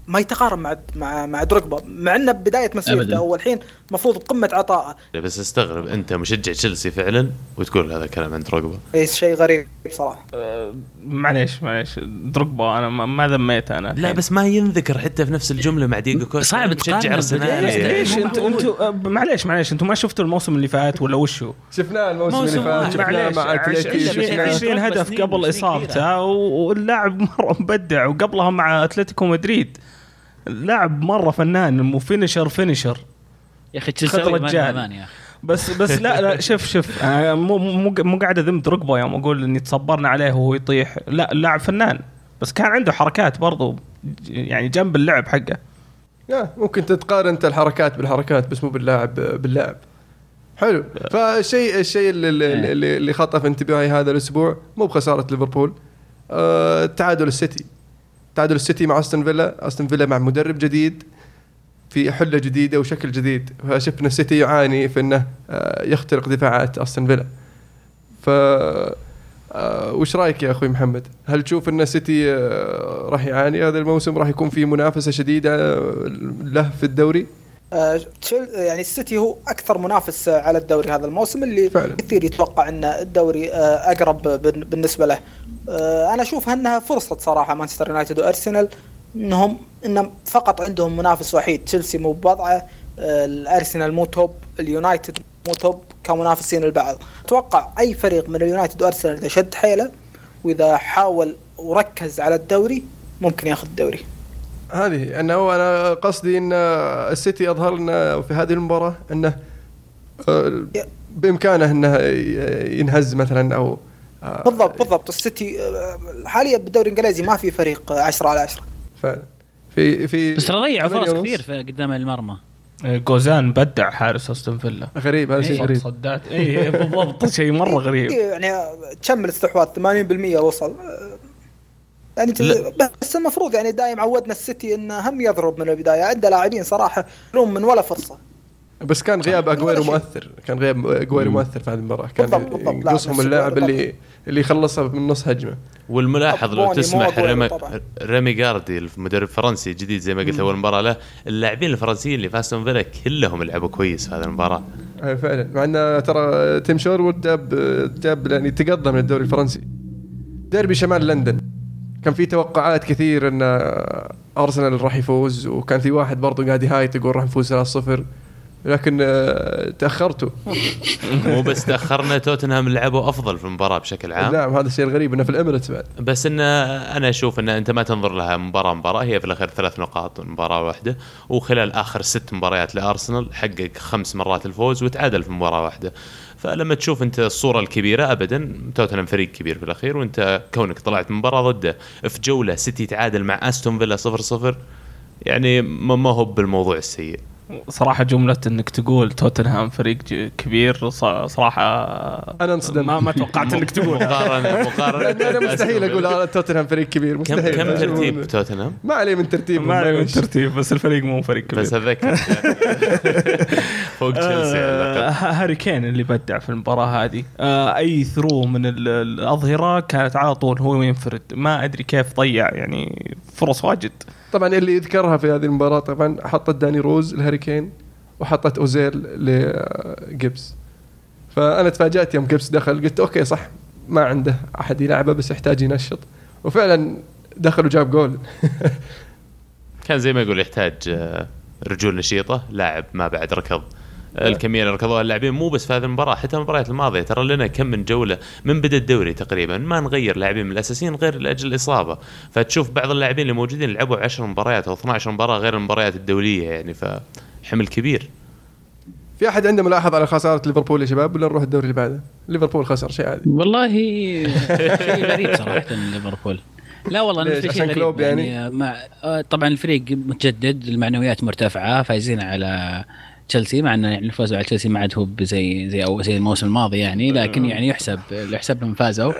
ما يتقارن مع مع مع دروجبا مع إنه بداية مسيرته أبداً. هو الحين المفروض بقمة عطائه بس استغرب أنت مشجع تشيلسي فعلا وتقول هذا الكلام عن دروجبا. اي شيء غريب صراحة أه، معليش معليش. دروجبا أنا ما- ما ذميته أنا. لا. بس ما ينذكر حتى في نفس الجملة مع دييغو كوستا. صعب تشجع أرسنال. ليش؟ أنتوا أنتوا معليش معليش. أنتوا ما شفتوا الموسم اللي فات ولا وشو؟ شفناه الموسم موسم اللي فات. شفناه معليش. مع اتلتي عشرين- شفناه. 20 دروجبا هدف قبل إصابته واللاعب مرة مبدع وقبلها مع أتلتيكو مدريد. اللاعب مرة فنان وفينشر فينشر يا أخي تشيلساوي ما رجال. زمان يا أخي. بس بس لا لا [laughs] شوف شوف. مو مو مو قاعد أذم دروجبا يوم أقول إني تصبرنا عليه وهو يطيح. لا اللاعب فنان. بس كان عنده حركات برضو يعني جنب اللعب حقه. يا ممكن تتقارن أنت الحركات بالحركات بس مو باللاعب باللاعب حلو. فالشيء الشيء اللي, اللي, اللي- اللي خطف انتباهي هذا الأسبوع مو بخسارة ليفربول. آه تعادل السيتي. تعادل السيتي مع أستون فيلا أستون فيلا مع مدرب جديد في حلة جديدة وشكل جديد فشفنا السيتي يعاني في إنه آه يخترق دفاعات أستون فيلا ف آه وش رأيك يا أخوي محمد؟ هل تشوف إن السيتي آه راح يعاني هذا الموسم راح يكون في منافسة شديدة له في الدوري؟ آه، تشيل- يعني السيتي هو أكثر منافس آه، على الدوري هذا الموسم اللي فعلا. كثير يتوقع إن الدوري آه، أقرب بالنسبة له. أنا أشوف أنها فرصة صراحة مانشستر يونايتد وأرسنال انهم إنهم فقط عندهم منافس وحيد. تشيلسي مو بوضعه الأرسنال مو top اليونايتد مو top كمنافسين البعض. أتوقع أي فريق من اليونايتد وأرسنال إذا شد حيله وإذا حاول وركز على الدوري ممكن ياخذ الدوري. هذه أنه أنا قصدي إن السيتي أظهر لنا في هذه المباراة أنه آه، بإمكانه أنه ينهز مثلا أو آه، بالضبط بالضبط. السيتي آه، حاليا بالدوري الإنجليزي ما في فريق 10 على 10 فعلا. في في بس ضيعوا فرص. كثير في قدام المرمى. آه، جوزان بدع حارس أستون فيلا. غريب هذا شيء غريب. صدات. اي بالضبط. شيء مرة [laughs] غريب. يعني كم الاستحواذ؟ 80% وصل. يعني. بس المفروض يعني دايم عودنا السيتي إنه هم يضرب من البداية. عنده لاعبين صراحة لهم من ولا فرصة. بس كان غياب أجويرو ولا شيء. مؤثر. كان غياب أجويرو مؤثر في هذه المباراة. كان نفس اللاعب. اللي اللي يخلصها من نص هجمة. والملاحظ لو تسمح ريمي, جاردي المدرب الفرنسي الجديد زي ما قلت أول مباراة له. اللاعبين الفرنسيين اللي في أستون فيلا كلهم لعبوا كويس في هذه المباراة. أي فعلا. مع انه ترى تيم شيروود جاب جاب يعني تقدم من الدوري الفرنسي. ديربي شمال لندن. كان في توقعات كثير إن أرسنال راح يفوز وكان في واحد برضه قاعد يهايط يقول راح نفوز 3-0 لكن آه، تأخرتوا. [laughs] مو بس تأخرنا توتنهام لعبوا أفضل في المباراة بشكل عام. نعم هذا الشيء الغريب إنه في الإميريتس بعد. بس إن أنا أشوف إن أنت ما تنظر لها مباراة مباراة هي في الأخير ثلاث نقاط مباراة واحدة. وخلال آخر ست مباريات لأرسنال حقق خمس مرات الفوز وتعادل في مباراة واحدة. فلما تشوف انت الصورة الكبيرة ابدا توتنهام فريق كبير في الأخير وانت كونك طلعت مباراة ضده في جولة سيتي تعادل مع أستون فيلا 0 0 يعني ما هو بالموضوع السيء. صراحة جملة إنك تقول توتنهام فريق كبير ص- صراحة أنا انصدم. ما ما توقعت إنك تقول. مقارنه مقارنة أنا مستحيل أقول توتنهام فريق كبير فيلا. كم مستحيل. كم ترتيب توتنهام؟ ما عليه من ترتيب ما عليه من ترتيب بس الفريق مو فريق كبير. بس اتذكر فوق تشيلسي على آه الأقل. هاري كين اللي بدع في المباراة هذه. آه أي through من ال- الأظهرة كانت على طول هو ينفرد ما أدري كيف ضيع يعني فرص واجد. طبعا اللي يذكرها في هذه المباراة طبعا حطت داني روز الهاريكين وحطت أوزيل لجيبس. فأنا تفاجأت يوم جيبس دخل قلت okay صح ما عنده أحد يلعبه بس يحتاج ينشط. وفعلا دخل وجاب جول. [laughs] كان زي ما يقول يحتاج آه، رجول نشيطة لاعب ما بعد ركض. الكمية اللي ركضوها. اللاعبين مو بس في هذه المباراة حتى المباريات الماضية ترى لنا كم من جولة من بدا الدوري تقريبا. ما نغير لاعبين من الأساسيين غير لأجل الإصابة. فتشوف بعض اللاعبين اللي موجودين لعبوا 10 مباريات أو 12 مباراة غير المباريات الدولية يعني فحمل كبير. في أحد عنده ملاحظه على خسارة ليفربول يا شباب؟ ولا نروح الدوري اللي بعده؟ ليفربول خسر شيء عادي. والله [laughs] شيء غريب صراحة ليفربول. لا والله ليش؟ أنا في عشان شيء غريب كلوب يعني؟ يعني, مع آه، طبعا الفريق متجدد المعنويات مرتفعة فايزين على تشيلسي مع إنه يعني الفوز على تشيلسي ما عاد هو زي زي أو زي الموسم الماضي يعني لكن يعني يحسب يحسب لهم فازوا.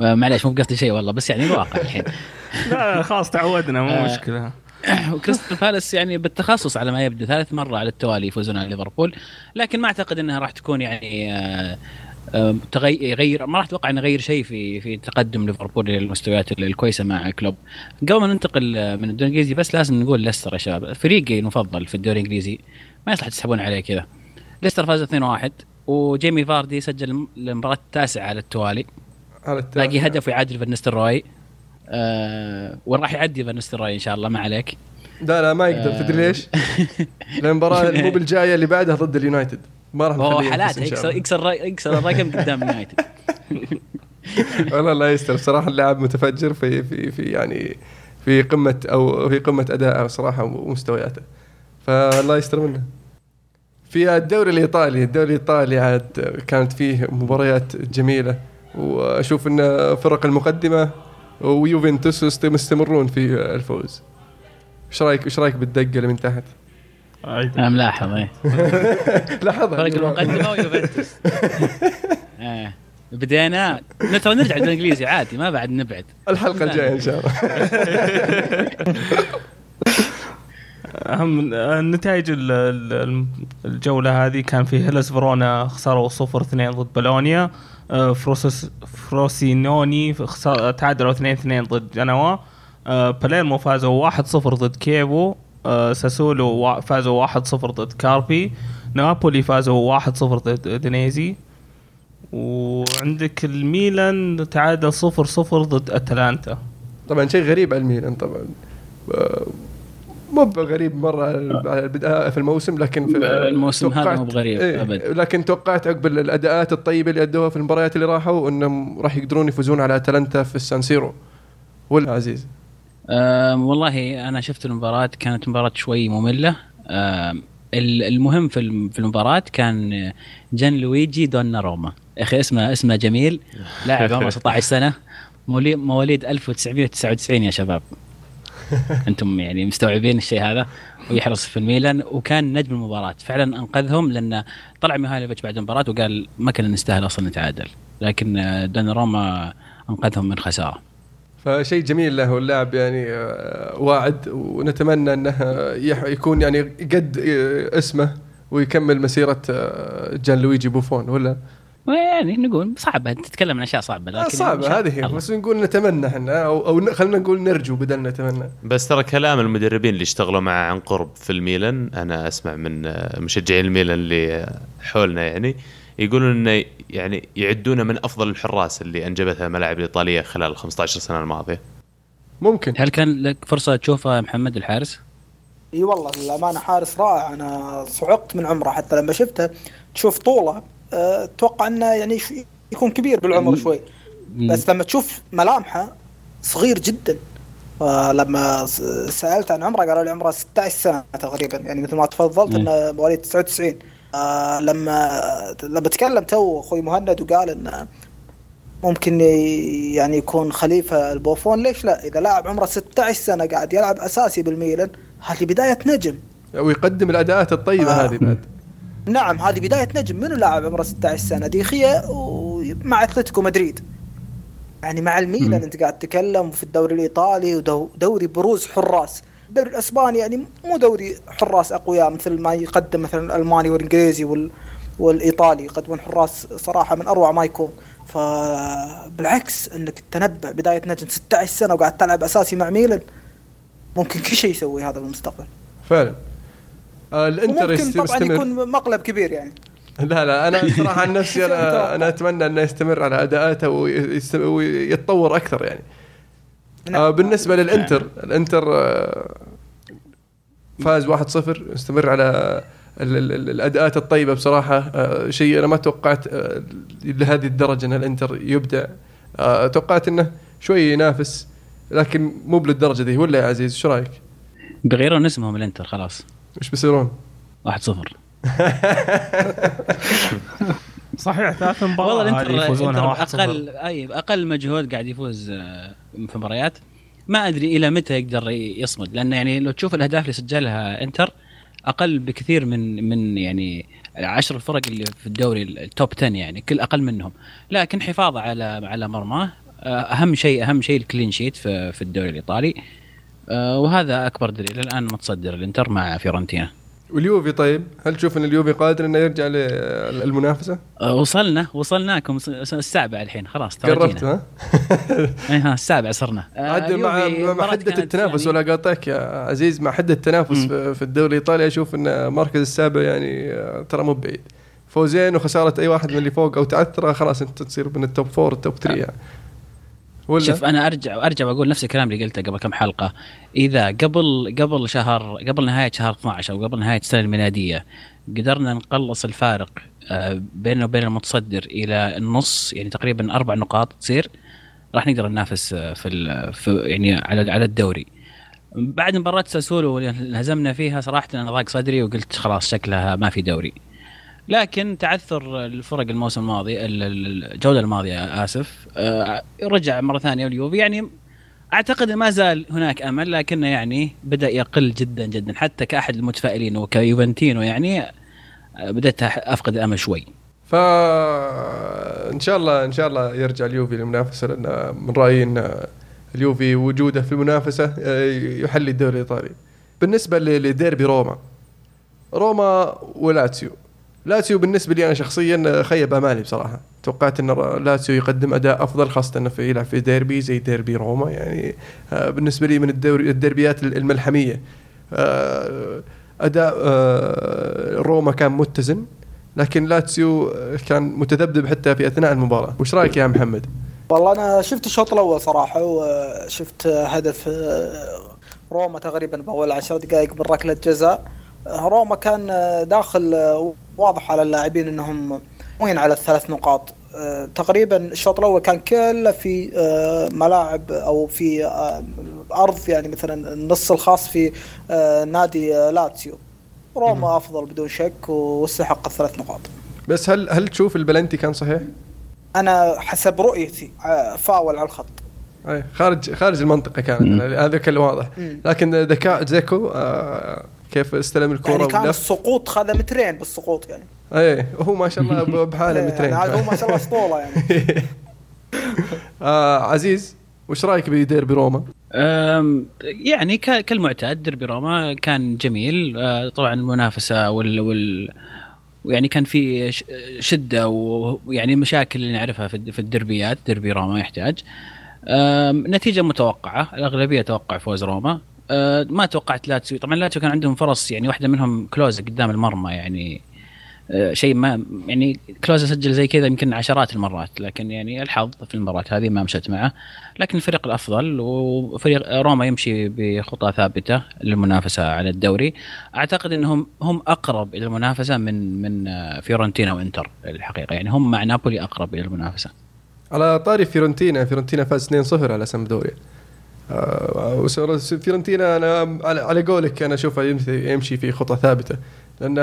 آه، معليش مو بقصدي شيء والله بس يعني الواقع الحين. [laughs] لا خلاص تعودنا مو آه. مشكلة. [coughs] وكريستال بالاس يعني بالتخصص على ما يبدو ثالث مرة على التوالي يفوزون على ليفربول لكن ما أعتقد إنها راح تكون يعني آه، آه، يغير ما راح أتوقع إنه يغير شيء في في تقدم ليفربول للمستويات الكويسة مع كلوب. قبل ما ننتقل آه، من الدوري الإنجليزي بس لازم نقول ليستر يا شباب فريقي المفضل في الدوري الإنجليزي ما يصلح تسحبون عليه كذا. ليستر فاز 2-1 وجيمي فاردي سجل المباراة التاسعة على التوالي. على التاسع. باقي هدف ويعادل فان نستلروي آه وراح يعدي فان نستلروي إن شاء الله؟ ما عليك. لا لا ما يقدر. آه. تدري ليش؟ [laughs] لأن المباراة المو [laughs] بالجاية اللي بعدها ضد اليونايتد. ما راح هو حالات يكسر. يكسر يكسر الرقم قدام يونايتد [laughs] والله الله يستر. بصراحة اللاعب متفجر في في في يعني في قمة أو في قمة ادائه صراحة ومستوياته. فالله يستر منه. في الدوري الإيطالي الدوري الإيطالي عاد كانت فيه مباريات جميلة وأشوف إن فرق المقدمة ويوفنتوس مستمرون في الفوز. إيش رأيك إيش رأيك بالدقة اللي من تحت؟ أنا ملاحظ إيه. [laughs] لاحظها فرق المقدمة ويوفنتوس. [laughs] آه. بدينا ترى نرجع للانجليزي عادي ما بعد نبعد. الحلقة الجاية إن شاء الله. [laughs] أهم النتائج ال- ال- الجولة هذه كان في هيلاس فيرونا خسروا 0 2 ضد بولونيا. آه، فروسس فروسينوني تعادلوا 2 2 ضد جنوا. آه، باليرمو فازوا 1 0 ضد كيفو آه، ساسولو وا- فازوا 1 0 ضد كاربي. نابولي فازوا 1 0 ضد أودينيزي وعندك الميلان تعادل 0 0 ضد أتلانتا. طبعا شيء غريب على الميلان طبعا. مو غريب مرة في الموسم لكن في الموسم هذا مو بغريب إيه، أبد. لكن توقعت عقب الأداءات الطيبة اللي أدوها في المباريات اللي راحوا إنهم راح يقدرون يفوزون على أتلانتا في السان سيرو. ولا عزيز؟ والله أنا شفت المباراة كانت مباراة شوي مملة. المهم في في المباراة كان جان لويجي دوناروما يا أخي اسمه اسمه جميل لاعب [laughs] عمره 16 سنة مواليد 1999 يا شباب. [laughs] أنتم يعني مستوعبين الشيء هذا ويحرس في الميلان وكان نجم المباراة. فعلا أنقذهم لأن طلع ميهايلوفيتش بعد المباراة وقال ما كنا نستاهل أصلا نتعادل. لكن دوناروما أنقذهم من خسارة. فشيء جميل له اللاعب يعني آه، واعد ونتمنى أنه يكون يعني قد آه، اسمه ويكمل مسيرة آه، جان لويجي بوفون ولا؟ يعني نقول صعبة تتكلم عن أشياء صعبة آه، لكن صعبة. إن شاء هذه هي. بس نقول نتمنى إحنا أو, أو ن- خلينا نقول نرجو بدل نتمنى. بس ترى كلام المدربين اللي اشتغلوا معه عن قرب في الميلان أنا أسمع من آه، مشجعين الميلان اللي آه، حولنا يعني يقولون انه يعني يعدونه من أفضل الحراس اللي أنجبتها الملاعب الإيطالية خلال ال 15 سنة الماضية. ممكن. هل كان لك فرصة تشوفه محمد الحارس؟ إي والله للأمانة حارس رائع. أنا صعقت من عمره حتى لما شفته تشوف طوله أتوقع أنه يعني ش- يكون كبير بالعمر شوي. بس لما تشوف ملامحه صغير جدا. فلما س- سألت عن عمره قالوا لي عمره 16 سنة تقريبا. يعني مثل ما تفضلت. إنه مواليد 99 آه لما لما تكلم تو أخوي مهند وقال إنه ممكن يعني يكون خليفة البوفون. ليش لا؟ إذا لاعب عمره 16 سنة قاعد يلعب أساسي بالميلان هذه بداية نجم. ويقدم الأداءات الطيبة آه. هذه بعد. نعم هذه بداية نجم. منو لاعب عمره 16 سنة؟ ديخيا ومع أتلتيكو مدريد. يعني مع الميلان. أنت قاعد تتكلم في الدوري الإيطالي ودوري بروز حراس. الدوري الإسباني يعني مو دوري حراس أقوياء مثل ما يقدم مثلا الألماني والإنجليزي وال والإيطالي يقدمون حراس صراحة من أروع ما يكون. فبالعكس إنك تنبع بداية نجم 16 سنة وقاعد تلعب أساسي مع ميلان ممكن كل شيء يسوي هذا بالمستقبل فعلا. آه الانتر وممكن يست- طبعا يستمر. يكون مقلب كبير يعني. لا لا أنا [laughs] صراحة عن نفسي أنا أنا أتمنى أنه يستمر على أداءاته ويتطور أكثر يعني. آه بالنسبة للإنتر الإنتر آه فاز 1-0 استمر على ال- ال- ال- الأداءات الطيبة بصراحة. آه شيء أنا ما توقعت آه لهذه الدرجة إن الإنتر يبدع آه توقعت إنه شوي ينافس لكن مو بالدرجة ذي ولا يا عزيز؟ إيش رأيك؟ بيغيرون اسمهم الإنتر خلاص. إيش بيصيرون؟ 1-0 [laughs] صحيح ثلاث والله مباريات هذه الانتر يفوزونها الإنتر 1-0 أقل أي أقل مجهود قاعد يفوز آه، في مباريات. ما أدري إلى متى يقدر يصمد لأن يعني لو تشوف الأهداف اللي سجلها إنتر أقل بكثير من من يعني العشر الفرق اللي في الدوري ال top 10 يعني كل أقل منهم. لكن حفاظه على على مرماه آه، أهم شيء أهم شيء ال clean sheet في في الدوري الإيطالي. آه، وهذا أكبر دليل الآن متصدر الإنتر مع فيورنتينا واليوفي طيب هل تشوف ان اليوفي قادر إنه يرجع للمنافسة؟ آه، وصلنا وصلناكم السابع الحين خلاص قربت. ها؟ [laughs] اي ها السابع صرنا آه، عاد مع مع حدة التنافس يعني- ولا قاطعك يا عزيز مع حدة التنافس مم. في الدوري الإيطالي أشوف إن المركز السابع يعني آه، ترى مو بعيد فوزين وخسارة أي واحد من اللي فوق أو تعثره خلاص أنت تصير من ال top four ال top 3 يعني ولا؟ شوف أنا ارجع أرجع وأقول نفس الكلام اللي قلته قبل كم حلقة. إذا قبل قبل شهر قبل نهاية شهر 12 أو قبل نهاية السنة الميلادية قدرنا نقلص الفارق آه، بيننا وبين المتصدر إلى النص يعني تقريبا أربع نقاط تصير راح نقدر ننافس آه، في, في يعني على على الدوري. بعد مباراة ساسولو اللي انهزمنا فيها صراحة أنا ضاق صدري وقلت خلاص شكلها ما في دوري. لكن تعثر الفرق الموسم الماضي ال- ال- الجولة الماضية آسف. آه، رجع مرة ثانية اليوفي. يعني أعتقد ما زال هناك أمل لكنه يعني بدأ يقل جدا جدا. حتى كأحد المتفائلين وكيوفنتينو يعني آه، بدأت أح- أفقد الأمل شوي. ف إن شاء الله إن شاء الله يرجع اليوفي للمنافسة لأن من رأيي إن اليوفي وجوده في المنافسة آه، يحلي الدوري الإيطالي. بالنسبة لديربي روما روما ولاتسيو لاتسيو بالنسبة لي أنا شخصيا خيب أمالي بصراحة. توقعت إن لاتسيو يقدم أداء أفضل خاصة إنه في يلعب في ديربي زي ديربي روما. يعني آه، بالنسبة لي من الدوري الديربيات الملحمية آه، أداء آه، روما كان متزن لكن لاتسيو كان متذبذب حتى في أثناء المباراة. وش رأيك يا محمد؟ والله أنا شفت الشوط الأول صراحة وشفت هدف آه، روما تقريبا بأول عشر دقائق من ركله جزاء آه، روما كان آه، داخل آه، واضح على اللاعبين إنهم وين على الثلاث نقاط. آه، تقريبا الشوط الأول كان كله في آه، ملاعب أو في آه، أرض يعني مثلا النص الخاص في نادي لاتسيو. روما أفضل بدون شك واستحق الثلاث نقاط. بس هل هل تشوف البلنتي كان صحيح؟ أنا حسب رؤيتي فاول على الخط. أي خارج خارج المنطقة كانت. هذا كان واضح. لكن ذكاء زيكو آه كيف استلم الكره يعني كان. السقوط خذ مترين بالسقوط يعني. اي وهو ما شاء الله [laughs] بحاله يعني مترين. هذا هو ما شاء الله أسطورة يعني. [laughs] آه عزيز وش رأيك بديربي روما؟ يعني كالمعتاد ديربي روما كان جميل. أه، طبعا المنافسة وال, وال يعني كان في ش- شدة ويعني مشاكل اللي نعرفها في في الدربيات ديربي روما يحتاج. نتيجة متوقعة الأغلبية توقع فوز روما. أه، ما توقعت لاتسيو طبعا لاتسيو كان عندهم فرص يعني واحدة منهم كلوزا قدام المرمى يعني أه، شيء ما يعني كلوزا سجل زي كذا يمكن عشرات المرات لكن يعني ألحظ في المباراة هذه ما مشت معه. لكن الفريق الأفضل وفريق روما يمشي بخطى ثابتة للمنافسة على الدوري. أعتقد إنهم هم أقرب إلى المنافسة من من آه، فيورنتينا وإنتر الحقيقة. يعني هم مع نابولي أقرب إلى المنافسة. على طاري فيورنتينا فيورنتينا فاز 2-0 على سامدوريا. آه فيورنتينا أنا على, قولك أنا أشوفه يمشي, يمشي في خطى ثابتة. لأن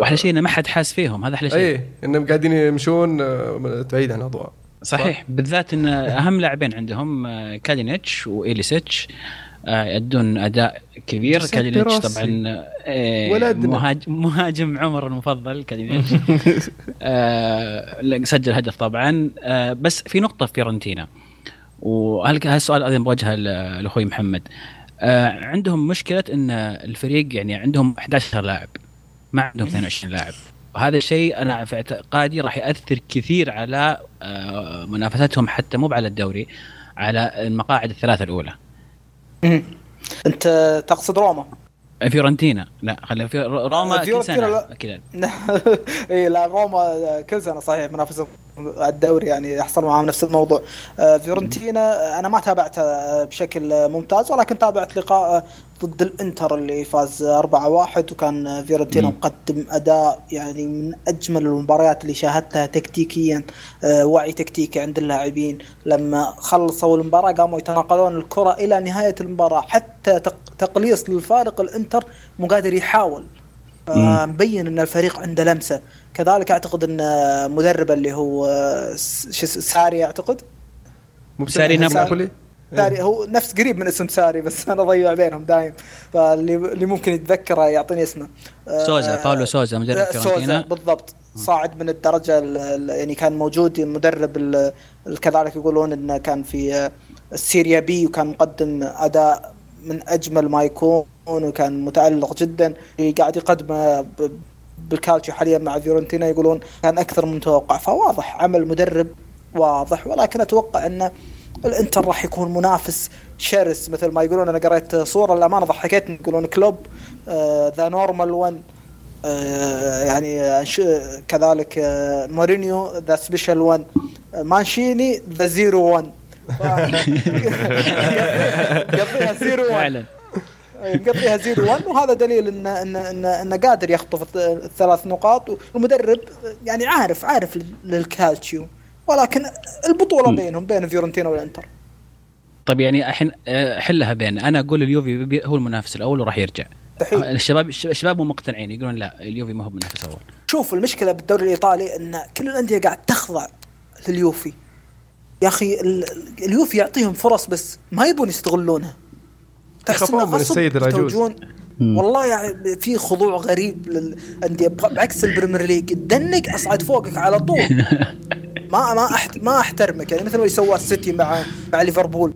وأحلى شيء إنه ما حد حاس فيهم هذا أحلى شيء. اي إنهم قاعدين يمشون آه، بعيد عن الأضواء. صحيح. بالذات إن أهم لاعبين عندهم آه، كالينيتش وإيليسيتش آه، يأدون أداء كبير. كالينيتش. طبعا. مهاجم, مهاجم عمر المفضل كالينيتش. [laughs] سجل هدف طبعا. بس في نقطة في فيورنتينا وهل هالسؤال أيضا بوجهه لأخوي محمد. آه، عندهم مشكلة إن الفريق يعني عندهم 11 لاعب ما عندهم 22 لاعب. وهذا الشيء أنا في اعتقادي راح يأثر كثير على آه، منافستهم حتى مو على الدوري على المقاعد الثلاثة الأولى. أنت تقصد روما؟ فيورنتينا. لا خلي في روما كل سنة لا. كذا [laughs] اي لا روما كل سنة صحيح منافسه الدوري يعني يحصل معاهم نفس الموضوع. آه، فيورنتينا أنا ما تابعته آه، بشكل ممتاز ولكن تابعت لقاء آه، ضد الإنتر اللي فاز 4-1 وكان آه، فيورنتينا. مقدم أداء يعني من أجمل المباريات اللي شاهدتها تكتيكيا آه، وعي تكتيكي عند اللاعبين. لما خلصوا المباراة قاموا يتناقلون الكرة إلى نهاية المباراة حتى تق- تقليص للفارق الإنتر مو قادر يحاول. آه، مبين إن الفريق عنده لمسة. كذلك أعتقد إن آه، مدرب اللي هو آه، س- شو اسمه، ساري أعتقد؟ مو ساري بسبب نابولي. ساري هو نفس قريب من اسم ساري بس أنا ضيع بينهم دايم. فاللي اللي ممكن يتذكره يعطيني اسمه. آه، سوزا باولو سوزا مدرب آه، سوزا فيورنتينا بالضبط. صاعد من الدرجة ال- ال- يعني كان موجود مدرب كذلك يقولون إنه كان في آه، ال Serie B وكان مقدم أداء من أجمل ما يكون وكان متألق جدا. اللي قاعد يقدمه بالكالتشيو حاليا مع فيورنتينا يقولون كان أكثر من متوقع. فواضح عمل مدرب واضح ولكن أتوقع أن الإنتر راح يكون منافس شرس. مثل ما يقولون أنا قريت صورة للأمانة ضحكتني. يقولون كلوب the normal 1 آه، يعني آه، كذلك آه، مورينيو the special 1 مانشيني the zero 1 قضيها zero 1 مقضيها zero 1 وهذا دليل ان ان ان, إن قادر يخطف الث- الثلاث نقاط والمدرب يعني عارف عارف لل- للكالتشيو ولكن البطولة. بينهم بين فيورنتينا والإنتر. طيب يعني الحين آه، حلها بين. أنا أقول اليوفي هو المنافس الأول وراح يرجع. دحين الشباب الشباب مو مقتنعين يقولون لا اليوفي ما هو منافس أول. شوف المشكلة بالدوري الإيطالي إن كل الأندية قاعد تخضع لليوفي. يا أخي ال- اليوفي يعطيهم فرص بس ما يبون يستغلونها. إنه من غصب السيد العجوز. يتوجون. والله يعني في خضوع غريب للأندية بعكس ال Premier League. تدنق أصعد فوقك على طول. [laughs] ما ما أحت ما أحترمك. يعني مثل ما يسوى السيتي مع مع ليفربول.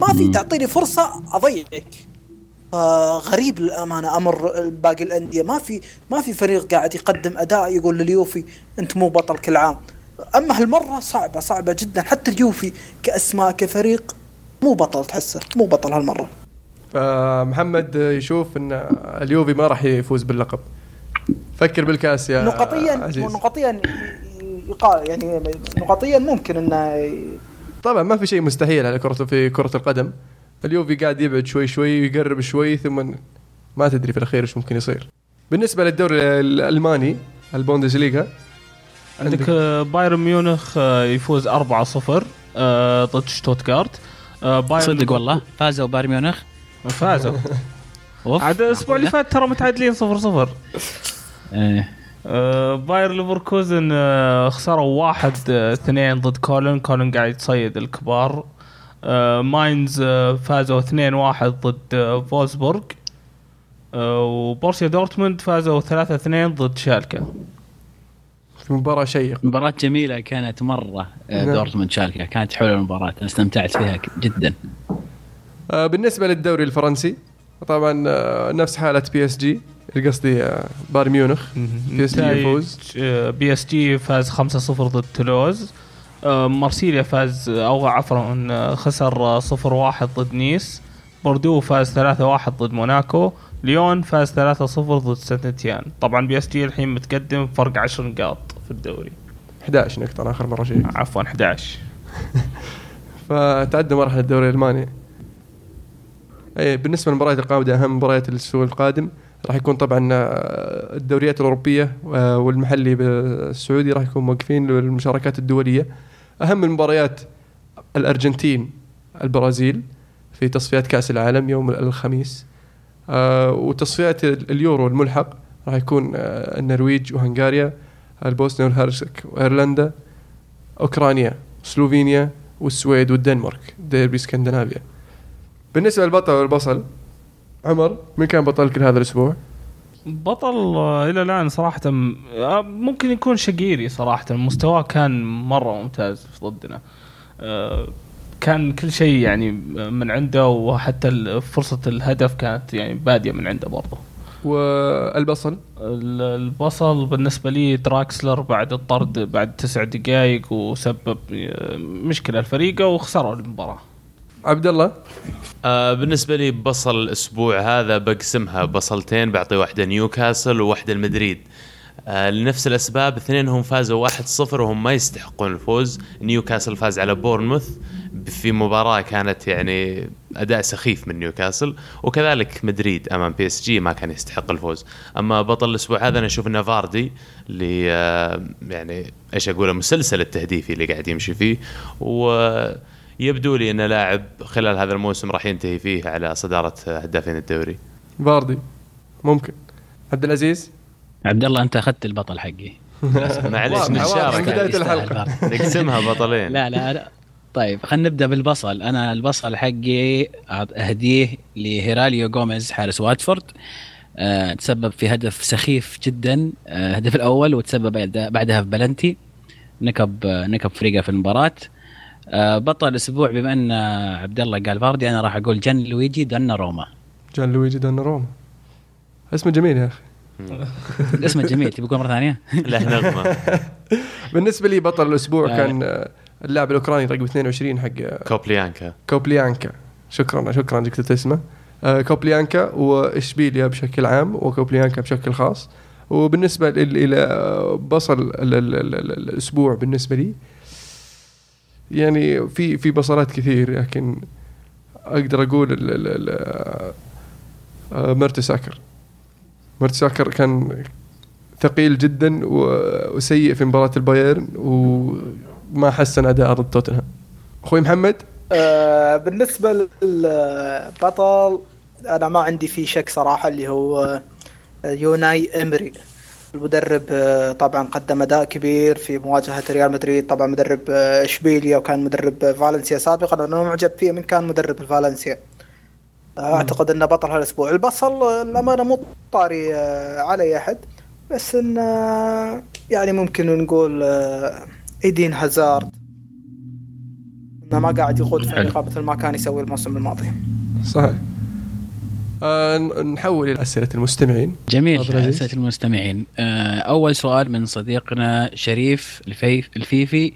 ما في تعطيني فرصة أضيعك. آه غريب للأمانة. أمر باقي الأندية. ما في ما في فريق قاعد يقدم أداء يقول لليوفي أنت مو بطل كل عام. أما هالمرة صعبة صعبة جدا. حتى اليوفي كأسماء كفريق مو بطل تحسه مو بطل هالمرة. فمحمد يشوف إن اليوفي ما راح يفوز باللقب. فكر بالكاس يا نقطيا عزيز. نقطيا يقال يعني نقطيا ممكن إنه طبعا ما في شيء مستحيل على كرة في كرة القدم. اليوفي قاعد يبعد شوي شوي ويقرب شوي ثم ما تدري في الأخير إيش ممكن يصير. بالنسبة للدوري الألماني البوندسليغا عندك بايرن ميونخ آه، يفوز 4-0 آه، ضد شتوتغارت. آه، بايرن صدق والله. فازوا بايرن ميونخ. فازوا. عاد الأسبوع اللي فات ترى متعادلين 0-0 إيه. آه، باير ليفركوزن آه، خسروا واحد آه، اثنين ضد كولن. كولن قاعد يتصيد الكبار. آه، ماينز آه، فازوا 2-1 ضد آه، فولسبورغ. آه، وبورسيا دورتموند فازوا 3-2 ضد شالكه في مباراة شيقة. مباراة جميلة كانت مرة آه، نعم. دورتموند شالكة كانت حلوة المباراة. أنا استمتعت فيها جدا. آه، بالنسبة للدوري الفرنسي طبعا آه، نفس حالة بي إس جي قصدي بايرن ميونخ. بي إس جي يفوز. بي إس جي فاز 5-0 ضد تولوز مارسيليا فاز أو عفوا خسر آه، 0-1 ضد نيس. بوردو فاز 3-1 ضد موناكو. ليون فاز 3-0 ضد سانت إتيان طبعا بي إس جي الحين متقدم فرق 10 نقاط. في الدوري. 11 نقطه أنا آخر مرة شيء عفوا 11 فتعدى مراحل الدوري الألماني. أي بالنسبة للمباريات القادمة أهم مباريات الأسبوع القادم راح يكون طبعا آه، الدوريات الأوروبية آه، والمحلي السعودي راح يكون موقفين للمشاركات الدولية. أهم المباريات الأرجنتين البرازيل في تصفيات كأس العالم يوم الخميس. آه، وتصفيات اليورو الملحق راح يكون النرويج وهنغاريا. البوسنيا والهرسك وإيرلندا أوكرانيا سلوفينيا والسويد والدنمارك ديربي اسكندنافيا بالنسبة للبطل والبصل عمر من كان بطلك لهذا الأسبوع؟ بطل آه، إلى الآن صراحة آه، ممكن يكون شقيري صراحة. مستواه كان مرة ممتاز ضدنا. آه، كان كل شيء يعني من عنده وحتى فرصة الهدف كانت يعني بادية من عنده برضه. والبصل؟ ال- البصل بالنسبة لي دراكسلر بعد الطرد بعد تسع دقائق وسبب مشكلة لفريقه وخسروا المباراة. عبد الله؟ آه بالنسبة لي بصل الأسبوع هذا بقسمها بصلتين بعطي واحدة نيوكاسل وواحدة لمدريد. آه لنفس الأسباب اثنينهم فازوا 1-0 وهم ما يستحقون الفوز. نيوكاسل فاز على بورنموث. في مباراة كانت يعني أداء سخيف من نيوكاسل وكذلك مدريد أمام بي إس جي ما كان يستحق الفوز. أما بطل الأسبوع هذا أنا أشوف إنه فاردي اللي آه يعني إيش أقول مسلسل التهديفي اللي قاعد يمشي فيه. و يبدو لي انه لاعب خلال هذا الموسم راح ينتهي فيه على صدارة هدافين الدوري. فاردي ممكن. عبد العزيز؟ عبد الله أنت أخذت البطل حقي. [laughs] بداية يستاهل الحلقة. الفرق. [laughs] نقسمها بطلين. لا لا لا. طيب خلينا نبدأ بالبصل. أنا البصل حقي أهديه لهيراليو جوميز حارس واتفورد. أه تسبب في هدف سخيف جدا. آه، الهدف الأول وتسبب بعد- بعدها في بلنتي. نكب آه، نكب فريقه في المباراة. أه بطل الأسبوع بما أن عبد الله قال فاردي أنا راح أقول جيان لويجي دوناروما. جيان لويجي دوناروما اسمه جميل يا أخي. اسمه جميل تبي تقول مرة ثانية؟ [laughs] له نغمة. [laughs] بالنسبة لي بطل الأسبوع آه. كان آه، اللاعب الأوكراني رقم 22 حق آه، كونوبليانكا. كونوبليانكا. شكرا شكرا إنك كتبت اسمه كونوبليانكا وإشبيليا بشكل عام وكونوبليانكا بشكل خاص. وبالنسبة إلى بصل ال- ال- ال- ال- الأسبوع بالنسبة لي يعني في في بصلات كثير لكن أقدر أقول ال- ال- ال- مرتساكر. مرتساكر كان ثقيل جدا وسيء في مباراة البايرن وما حسن أداء ضد توتنهام. أخوي محمد؟ آه، بالنسبة للبطل أنا ما عندي فيه شك صراحة اللي هو آه، يوناي إمري. المدرب آه، طبعا قدم أداء كبير في مواجهة ريال مدريد. طبعا مدرب آه، إشبيليا وكان مدرب فالنسيا سابقا. أنا معجب فيه من كان مدرب الفالنسيا. آه، أعتقد أنه بطل هالأسبوع. البصل آه، الأمانة مو طاري آه، على أي أحد بس إنه يعني ممكن نقول آه، إيدين هازارد. إنه ما قاعد يقود فريقه مثل ما كان يسوي الموسم الماضي. صحيح. آه نحول إلى أسئلة المستمعين. جميل. أسئلة المستمعين. آه، أول سؤال من صديقنا شريف الفيف الفيفي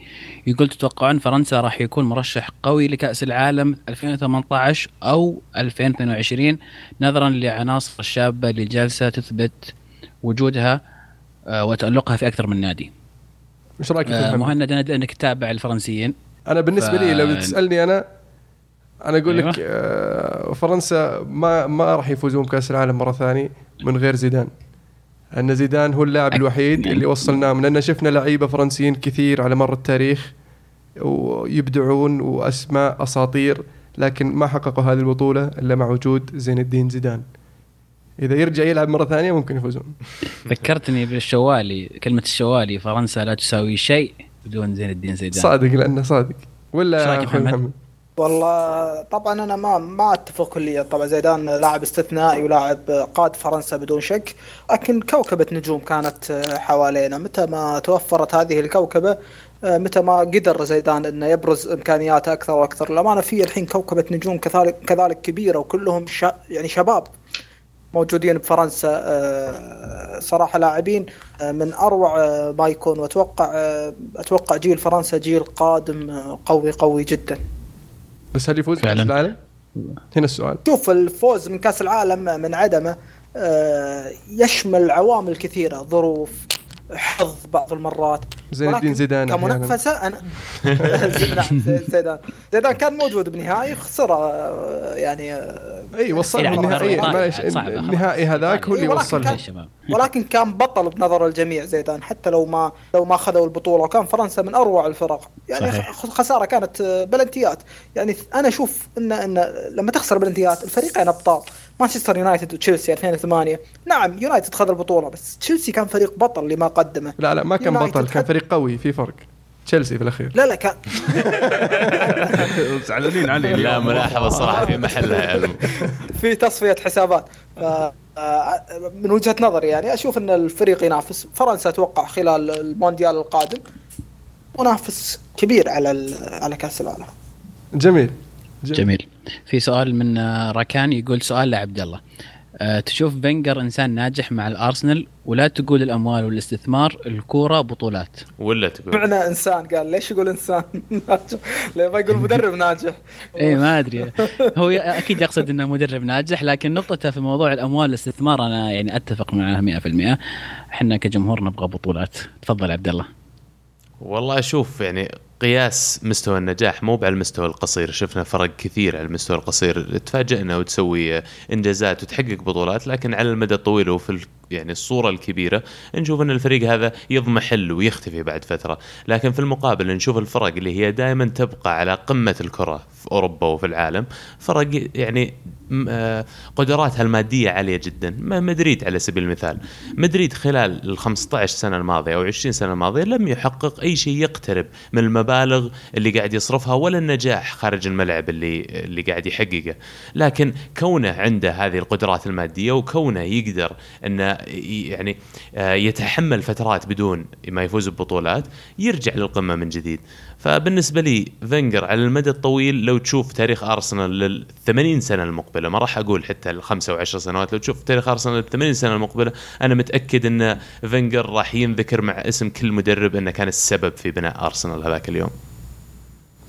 يقول تتوقعون فرنسا راح يكون مرشح قوي لكأس العالم 2018 أو 2022 نظرا لعناصر الشابة اللي جالسة تثبت وجودها آه، وتألقها في أكثر من نادي. إيش رأيك آه،؟ مهند أنا أدري أنك تتابع الفرنسيين. أنا بالنسبة ف- لي لو تسألني أنا أنا أقول أيوة. لك آه فرنسا ما ما راح يفوزون بكأس العالم مرة ثانية من غير زيدان. ان زيدان هو اللاعب الوحيد يعني- اللي وصلناهم لأن شفنا لعيبة فرنسيين كثير على مر التاريخ ويبدعون وأسماء أساطير لكن ما حققوا هذه البطولة إلا مع وجود زين الدين زيدان. إذا يرجع يلعب مرة ثانية ممكن يفوزون. ذكرتني بالشوالي كلمة الشوالي فرنسا لا تساوي شيء بدون زين الدين زيدان. صادق لأنه صادق. ولا يا أخوي محمد؟ والله طبعا أنا ما ما أتفق كليا طبعا زيدان لاعب استثنائي ولاعب قاد فرنسا بدون شك لكن كوكبة نجوم كانت حوالينا. متى ما توفرت هذه الكوكبة متى ما قدر زيدان إنه يبرز إمكانياته أكثر وأكثر. للأمانة في الحين كوكبة نجوم كذلك كذلك كبيرة وكلهم شا يعني شباب موجودين بفرنسا. آه، صراحة لاعبين آه، من أروع آه، ما يكون. وأتوقع أتوقع جيل فرنسا جيل قادم قوي قوي جدا. بس هل يفوز بكأس. العالم؟ هنا السؤال شوف الفوز من كأس العالم من عدمه آه، يشمل عوامل كثيرة ظروف حظ بعض المرات. زين الدين ولكن زيدان. كمنافسة أنا [laughs] زي- زيدان. زيدان كان موجود بنهائي خسر آه، يعني آه، إي وصل يعني النهائي. النهائي هذاك هو اللي شباب. ولكن كان بطل بنظر الجميع زيدان حتى لو ما لو ما اخذوا البطولة وكان فرنسا من أروع الفرق. يعني صحيح. خ- خسارة كانت آه، بلنتيات. يعني أنا أشوف ان إن لما تخسر بلنتيات الفريقين أبطال. مانشستر يونايتد وتشيلسي 2008 نعم يونايتد خذ البطولة بس تشيلسي كان فريق بطل لما قدمه. لا لا ما كان بطل كان فريق قوي في فرق. تشيلسي في الأخير. لا لا كان [laughs] زعلانين علي لا. ملاحظة صراحة في محلها علم [laughs] في تصفية حسابات. آه، من وجهة نظري يعني أشوف إن الفريق ينافس. فرنسا أتوقع خلال المونديال القادم منافس كبير على ال- على كأس العالم. جميل. جميل. في سؤال من آه، راكان يقول سؤال لعبد الله. أه تشوف فينجر إنسان ناجح مع الأرسنال ولا تقول الأموال والاستثمار الكورة بطولات؟ ولا تقول. معنى إنسان قال ليش يقول إنسان [laughs] ناجح؟ ليه ما يقول مدرب ناجح؟ اي [laughs] إيه، ما أدري. هو أكيد يقصد إنه مدرب ناجح لكن نقطته في موضوع الأموال والاستثمار أنا يعني أتفق معه 100% إحنا كجمهور نبغى بطولات. تفضل عبد الله. والله أشوف يعني قياس مستوى النجاح مو على المستوى القصير. شفنا فرق كثير على المستوى القصير. تفاجئنا وتسوي إنجازات وتحقق بطولات لكن على المدى الطويل وفي يعني الصورة الكبيرة نشوف إن الفريق هذا يضمحل ويختفي بعد فترة. لكن في المقابل نشوف الفرق اللي هي دائما تبقى على قمة الكرة في أوروبا وفي العالم. فرق يعني آه، قدراتها المادية عالية جدا. مدريد على سبيل المثال. مدريد خلال ال 15 سنة الماضية أو 20 سنة الماضية لم يحقق أي شيء يقترب من المبالغ اللي قاعد يصرفها ولا النجاح خارج الملعب اللي اللي قاعد يحققه. لكن كونه عنده هذه القدرات المادية وكونه يقدر إنه ي- يعني آه، يتحمل فترات بدون ما يفوز ببطولات يرجع للقمة من جديد. فبالنسبة لي فينجر على المدى الطويل لو تشوف تاريخ أرسنال لل 80 سنة المقبلة ما راح أقول حتى الخمسة وعشر سنوات لو تشوف تاريخ أرسنال لل 80 سنة المقبلة أنا متأكد أن فينجر راح ينذكر مع اسم كل مدرب أنه كان السبب في بناء أرسنال هذاك اليوم.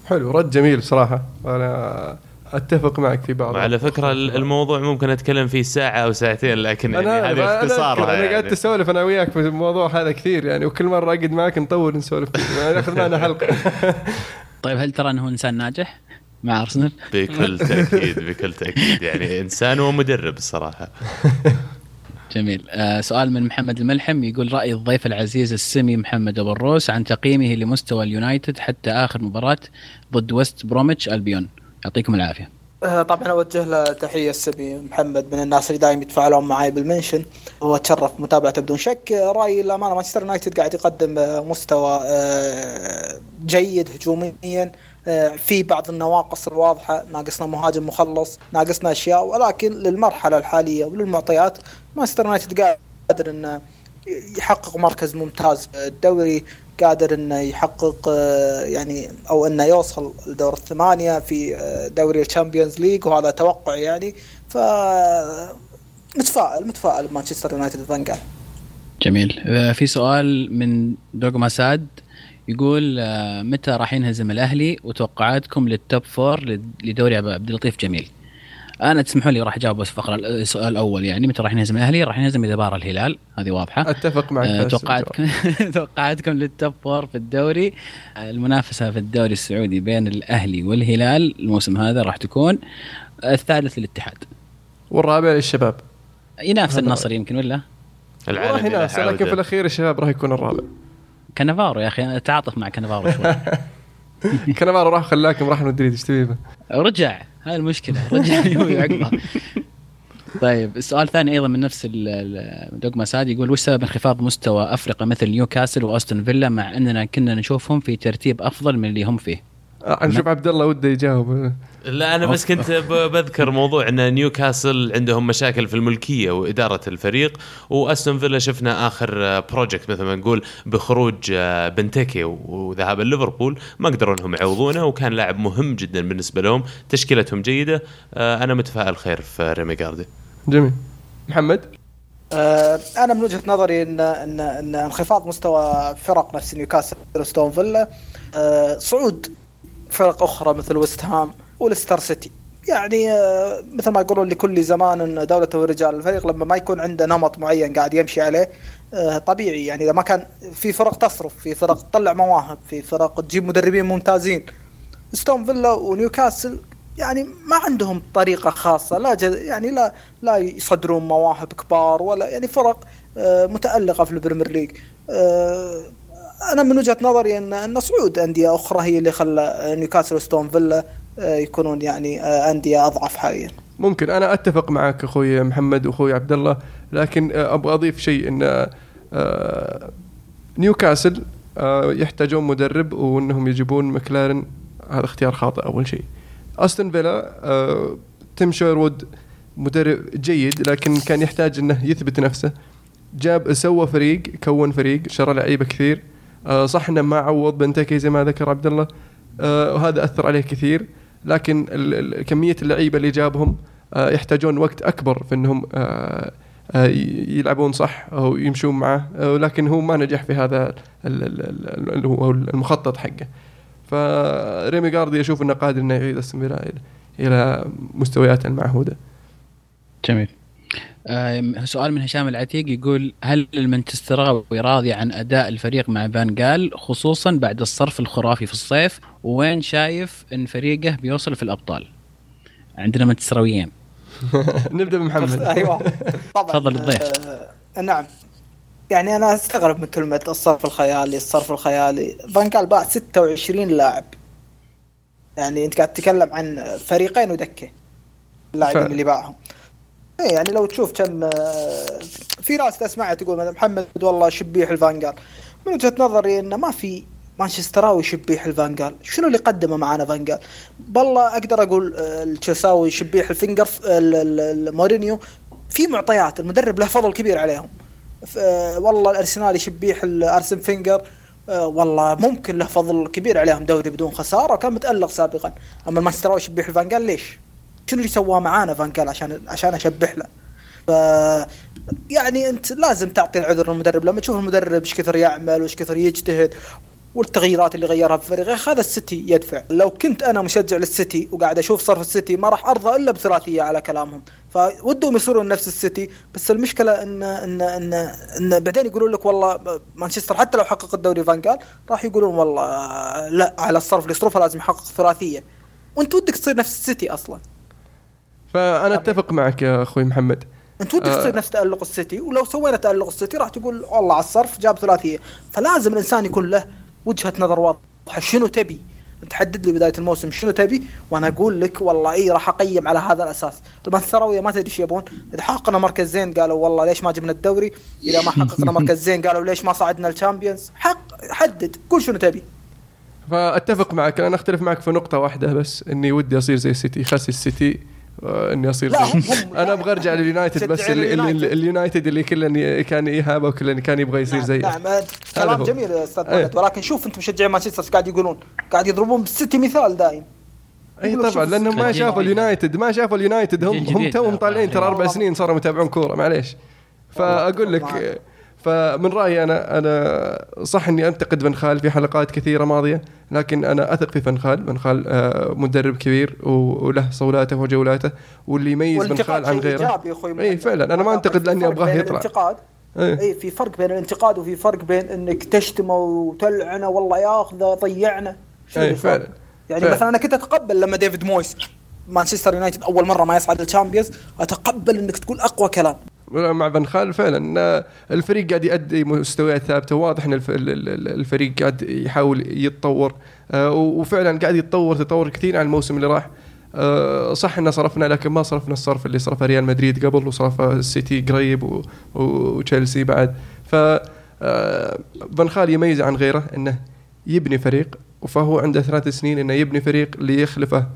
حلو رد جميل بصراحة. أنا أتفق معك في بعض. وعلى فكرة ال- الموضوع ممكن أتكلم فيه ساعة أو ساعتين لكن يعني أنا هذه أنا أذكر، اختصارها أنا قاعد يعني. أسولف أنا وياك في الموضوع هذا كثير يعني وكل مرة أقعد معك نطول نسولف [laughs] يعني ناخذ معنا حلقة. [laughs] طيب هل ترى أنه إنسان ناجح مع أرسنال؟ بكل تأكيد بكل تأكيد. يعني إنسان ومدرب الصراحة. [laughs] جميل. آه سؤال من محمد الملحم يقول رأي الضيف العزيز السمي محمد أبو الروس عن تقييمه لمستوى اليونايتد حتى آخر مباراة ضد ويست بروميتش ألبيون. يعطيكم العافية. آه، طبعا أوجه له تحية السبي محمد من الناس اللي دائما يتفاعلون معي بال mention. هو تشرف متابعته بدون شك. رأيي للأمانة مانشستر يونايتد قاعد يقدم آه، مستوى آه، جيد هجوميا. في بعض النواقص الواضحة. ناقصنا مهاجم مخلص ناقصنا أشياء. ولكن للمرحلة الحالية وللمعطيات مانشستر يونايتد قادر إنه يحقق مركز ممتاز الدوري قادر إنه يحقق آه، يعني أو إنه يوصل لدور الثمانية في آه، دوري الشامبيونز ليج وهذا توقع يعني. ف متفائل متفائل بمانشستر يونايتد فانجال جميل. آه في سؤال من دوغما ساد يقول متى راح ينهزم الأهلي؟ وتوقعاتكم لل top four لد- لدوري عب- عبد اللطيف جميل. أنا تسمحوا لي راح أجاوب بس فقرة السؤال الأول يعني متى راح ينهزم الاهلي راح ينهزم إذا بارى الهلال هذه واضحة. أتفق معك آه، بس توقعاتكم [laughs] توقعاتكم لل top four في الدوري. آه، المنافسة في الدوري السعودي بين الأهلي والهلال الموسم هذا راح تكون الثالث للاتحاد. والرابع للشباب. ينافس النصر يمكن ولا؟ العالم ناس لكن في. الأخير الشباب راح يكون الرابع. كنافارو يا أخي تعاطف مع كنافارو شوي. [laughs] [laughs] كنافارو راح خلاكم راح مدريد إيش تبي؟ رجع هاي المشكلة رجع [laughs] عقبها طيب السؤال الثاني أيضا من نفس دوغما ساد يقول وش سبب انخفاض مستوى أفريقيا مثل نيوكاسل وأستون فيلا مع أننا كنا نشوفهم في ترتيب أفضل من اللي هم فيه؟ آه، نشوف عبد الله وده يجاوب. لا أنا بس كنت بذكر موضوع إن نيوكاسل عندهم مشاكل في الملكية وإدارة الفريق وأستون فيلا شفنا آخر project مثل ما نقول بخروج آه، بنتكي وذهاب ليفربول ما قدروا إنهم يعوضونه وكان لاعب مهم جدا بالنسبة لهم تشكيلتهم جيدة آه، أنا متفائل خير في ريمي جاردي جميل. محمد؟ آه، أنا من وجهة نظري إن إن إن انخفاض مستوى فرق نفس نيوكاسل وأستون فيلا صعود فرق أخرى مثل ويست هام. وليستر سيتي. يعني آه، مثل ما يقولون لكل زمان دولته ورجال الفريق لما ما يكون عنده نمط معين قاعد يمشي عليه آه، طبيعي. يعني إذا ما كان في فرق تصرف في فرق تطلع مواهب في فرق تجيب مدربين ممتازين. أستون فيلا ونيوكاسل يعني ما عندهم طريقة خاصة لا جد يعني لا لا يصدرون مواهب كبار ولا يعني فرق آه، متألقة في البريمير ليج. أنا من وجهة نظري أن أن صعود أندية أخرى هي اللي خلى نيوكاسل وأستون فيلا يكونون يعني آه، أندية أضعف حاليا. ممكن. أنا أتفق معك أخوي محمد وأخوي عبد الله لكن آه، أبغى أضيف شيء إن آه، نيوكاسل آه، يحتاجون مدرب وإنهم يجيبون مكلارن. هذا اختيار خاطئ أول شيء. أستون فيلا آه، تيم شيرود مدرب جيد لكن كان يحتاج إنه يثبت نفسه. جاب سوى فريق كون فريق شرى لعيبة كثير. آه، صح إنه ما عوض بنتكي زي ما ذكر عبد الله آه، وهذا أثر عليه كثير. لكن كمية اللعيبة اللي جابهم آه، يحتاجون وقت أكبر في إنهم آه، آه، يلعبون صح أو يمشون معه ولكن هو ما نجح في هذا المخطط حقه. فريمي جاردي أشوف إنه قادر إنه يعيد فيلا إلى مستوياته المعهوده جميل. آم، سؤال من هشام العتيق يقول هل المانشستراوي راضي عن أداء الفريق مع فان جال خصوصا بعد الصرف الخرافي في الصيف؟ وين شايف إن فريقه بيوصل في الأبطال؟ عندنا مانشستراويين [laughs] نبدأ بمحمد. [laughs] أيوه. طبعا تفضل الضيف. آه، نعم. يعني أنا أستغرب من كلمة الصرف الخيالي الصرف الخيالي. فان قال باع 26 لاعب. يعني أنت قاعد تتكلم عن فريقين ودكة. اللاعبين فعلا. اللي باعهم. إيه يعني لو تشوف كم آه، في ناس تسمعها تقول مثلا محمد والله شبيح الفانجال. من وجهة نظري إنه ما في مانشستراوي شبيح الفانجال. شنو اللي قدمه معانا فانجال؟ بالله أقدر أقول آه، التشيلساوي شبيح الفينجر ال- ال- ال- مورينيو. في معطيات المدرب له فضل كبير عليهم. آه، والله الارسنال يشبيح الأرسن فينجر. والله ممكن له فضل كبير عليهم دوري بدون خسارة كان متألق سابقا. أما المانشستراوي يشبح لفانجال ليش؟ شنو اللي سواه معانا فانجال عشان عشان أشبح له؟ ف يعني أنت لازم تعطي العذر للمدرب. لما تشوف المدرب إيش كثر يعمل وإيش كثر يجتهد والتغييرات اللي غيرها في الفريق هذا السيتي يدفع. لو كنت أنا مشجع للسيتي وقاعد أشوف صرف السيتي ما راح أرضى إلا بثلاثية على كلامهم. فودهم يصيرون نفس السيتي بس المشكلة ان ان ان, إن بعدين يقولون لك والله مانشستر حتى لو حقق الدوري فانجال راح يقولون والله لا على الصرف اللي يصرفه لازم يحقق ثلاثية. وأنت ودك تصير نفس السيتي أصلا. فأنا أتفق معك يا أخوي محمد. أنت ودك آه. تصير نفس تألق السيتي ولو سوينا تألق السيتي راح تقول والله على الصرف جاب ثلاثية. فلازم الإنسان يكون له وجهة نظر واضحة. شنو تبي؟ تحدد لي بداية الموسم شنو تبي وأنا أقول لك والله إي راح أقيم على هذا الأساس. المانشستراويه ما تدري إيش يبون. إذا حققنا مركز زين قالوا والله ليش ما جبنا الدوري؟ إذا ما [laughs] حققنا مركز زين قالوا ليش ما صعدنا ال Champions حق حدد قول شنو تبي. فأتفق معك. أنا أختلف معك في نقطة واحدة بس إني ودي أصير زي السيتي خسي السيتي. إني أصير زي [laughs] أنا أبغى أرجع لليونايتد بس اليونايتد. ال- اليونايتد اللي كله كان يهابه وكله كان يبغى يصير نعم زيه نعم آه، كلام. جميل يا أستاذ إيه. ولكن شوف أنتم مشجعين مانشستر قاعد يقولون قاعد يضربون بالسيتي مثال دايم اي طبعا لأنهم ما. شافوا اليونايتد ما شافوا اليونايتد هم. هم توهم طالعين ترى أربع. سنين صاروا متابعون كورة معليش فأقول. لك فمن رأيي أنا أنا صح إني أنتقد فان خال في حلقات كثيرة ماضية لكن أنا أثق في فان خال فان خال آه، مدرب كبير وله صولاته وجولاته واللي يميز فان خال عن غيره إي فعلا أنا ما أنتقد لأني أبغاه يطلع الانتقاد. إي في فرق بين الانتقاد وفي فرق بين إنك تشتمه وتلعنه والله ياخذه ضيعنا الفرق؟ فعلا. يعني فعلا. مثلا أنا كنت أتقبل لما ديفيد مويس مانشستر يونايتد أول مرة ما يصعد ال Champions أتقبل إنك تقول أقوى كلام مع فان خال فعلا. الفريق قاعد يؤدي مستويات ثابتة واضح إن الف- ال- ال- الفريق قاعد يحاول يتطور. آه، وفعلا قاعد يتطور تطور كثير عن الموسم اللي راح. آه، صح إن صرفنا لكن ما صرفنا الصرف اللي صرفه ريال مدريد قبل وصرف السيتي قريب وتشيلسي بعد. ف آه، فان خال يميز عن غيره إنه يبني فريق فهو عنده ثلاث سنين إنه يبني فريق ليخلفه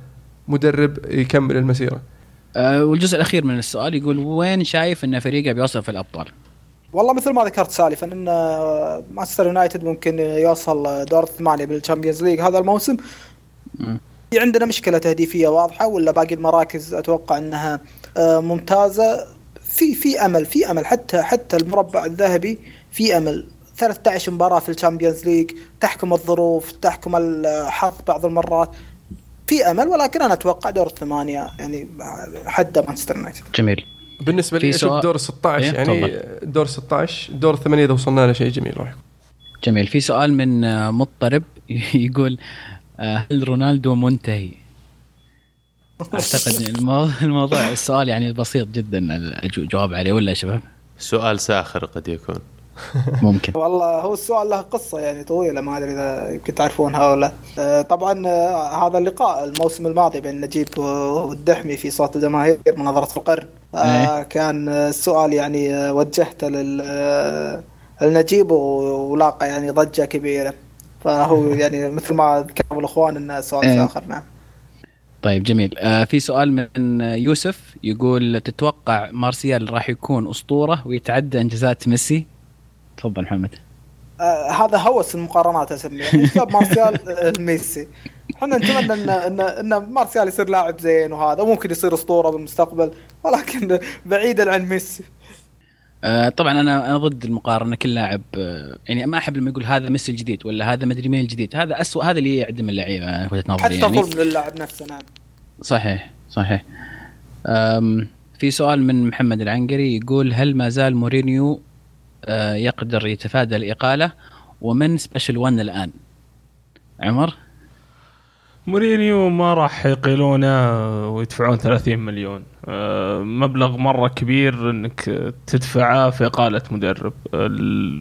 مدرب يكمل المسيرة. والجزء الأخير من السؤال يقول وين شايف إن فريقه بيوصل في الأبطال؟ والله مثل ما ذكرت سالفا إن مانشستر يونايتد ممكن يوصل دور الثمانيه بال Champions League هذا الموسم. في عندنا مشكلة تهديفية واضحة ولا باقي المراكز أتوقع إنها آه، ممتازة؟ في في أمل في أمل. حتى حتى المربع الذهبي في أمل. 13 مباراة في ال Champions League تحكم الظروف تحكم الحظ بعض المرات. في أمل ولكن أنا أتوقع دور الثمانية يعني حد مانشستر يونايتد جميل بالنسبة لي أشوف سؤال- دور 16 إيه، يعني. دور 16 دور الثمانيه إذا وصلنا له شيء جميل راح يكون. جميل في سؤال من آه، مضطرب [laughs] يقول آه، هل رونالدو منتهي؟ [laughs] أعتقد الموضوع, الموضوع السؤال يعني بسيط جدا الجواب عليه ولا يا شباب؟ سؤال ساخر قد يكون ممكن [laughs] والله هو السؤال له قصة يعني طويلة ما أدري إذا يمكن تعرفونها ولا آه، طبعا آه، هذا اللقاء الموسم الماضي بين نجيب والدحمي في صوت الجماهير مناظرة القرن آه، إيه. كان السؤال يعني وجهته لل ولاقى يعني ضجة كبيرة فهو [laughs] يعني مثل ما ذكروا الأخوان أنه سؤال إيه. آخر نعم طيب جميل آه في سؤال من يوسف يقول تتوقع مارسيال راح يكون أسطورة ويتعدى إنجازات ميسي؟ تفضل محمد. آه هذا هوس المقارنات اسميه يعني جاب مارسيال [laughs] آه، ميسي. إحنا نتمنى ان ان إن مارسيال يصير لاعب زين وهذا. ممكن يصير أسطورة بالمستقبل ولكن [laughs] بعيدا عن ميسي. آه طبعا أنا أنا ضد المقارنة. كل لاعب آه يعني ما أحب لما يقول هذا ميسي الجديد ولا هذا مدري مين الجديد. هذا اسوء هذا اللي يعدم اللعيبة وجهة نظري حتى يعني. ظلم للاعب نفسه نعم. صحيح صحيح. في سؤال من محمد العنقري يقول هل ما زال مورينيو يقدر يتفادى الإقالة. ومن سبيشل 1 الآن؟ عمر؟ مورينيو ما راح يقيلونه ويدفعون 30 مليون. آه، مبلغ مرة كبير إنك تدفعه في إقالة مدرب.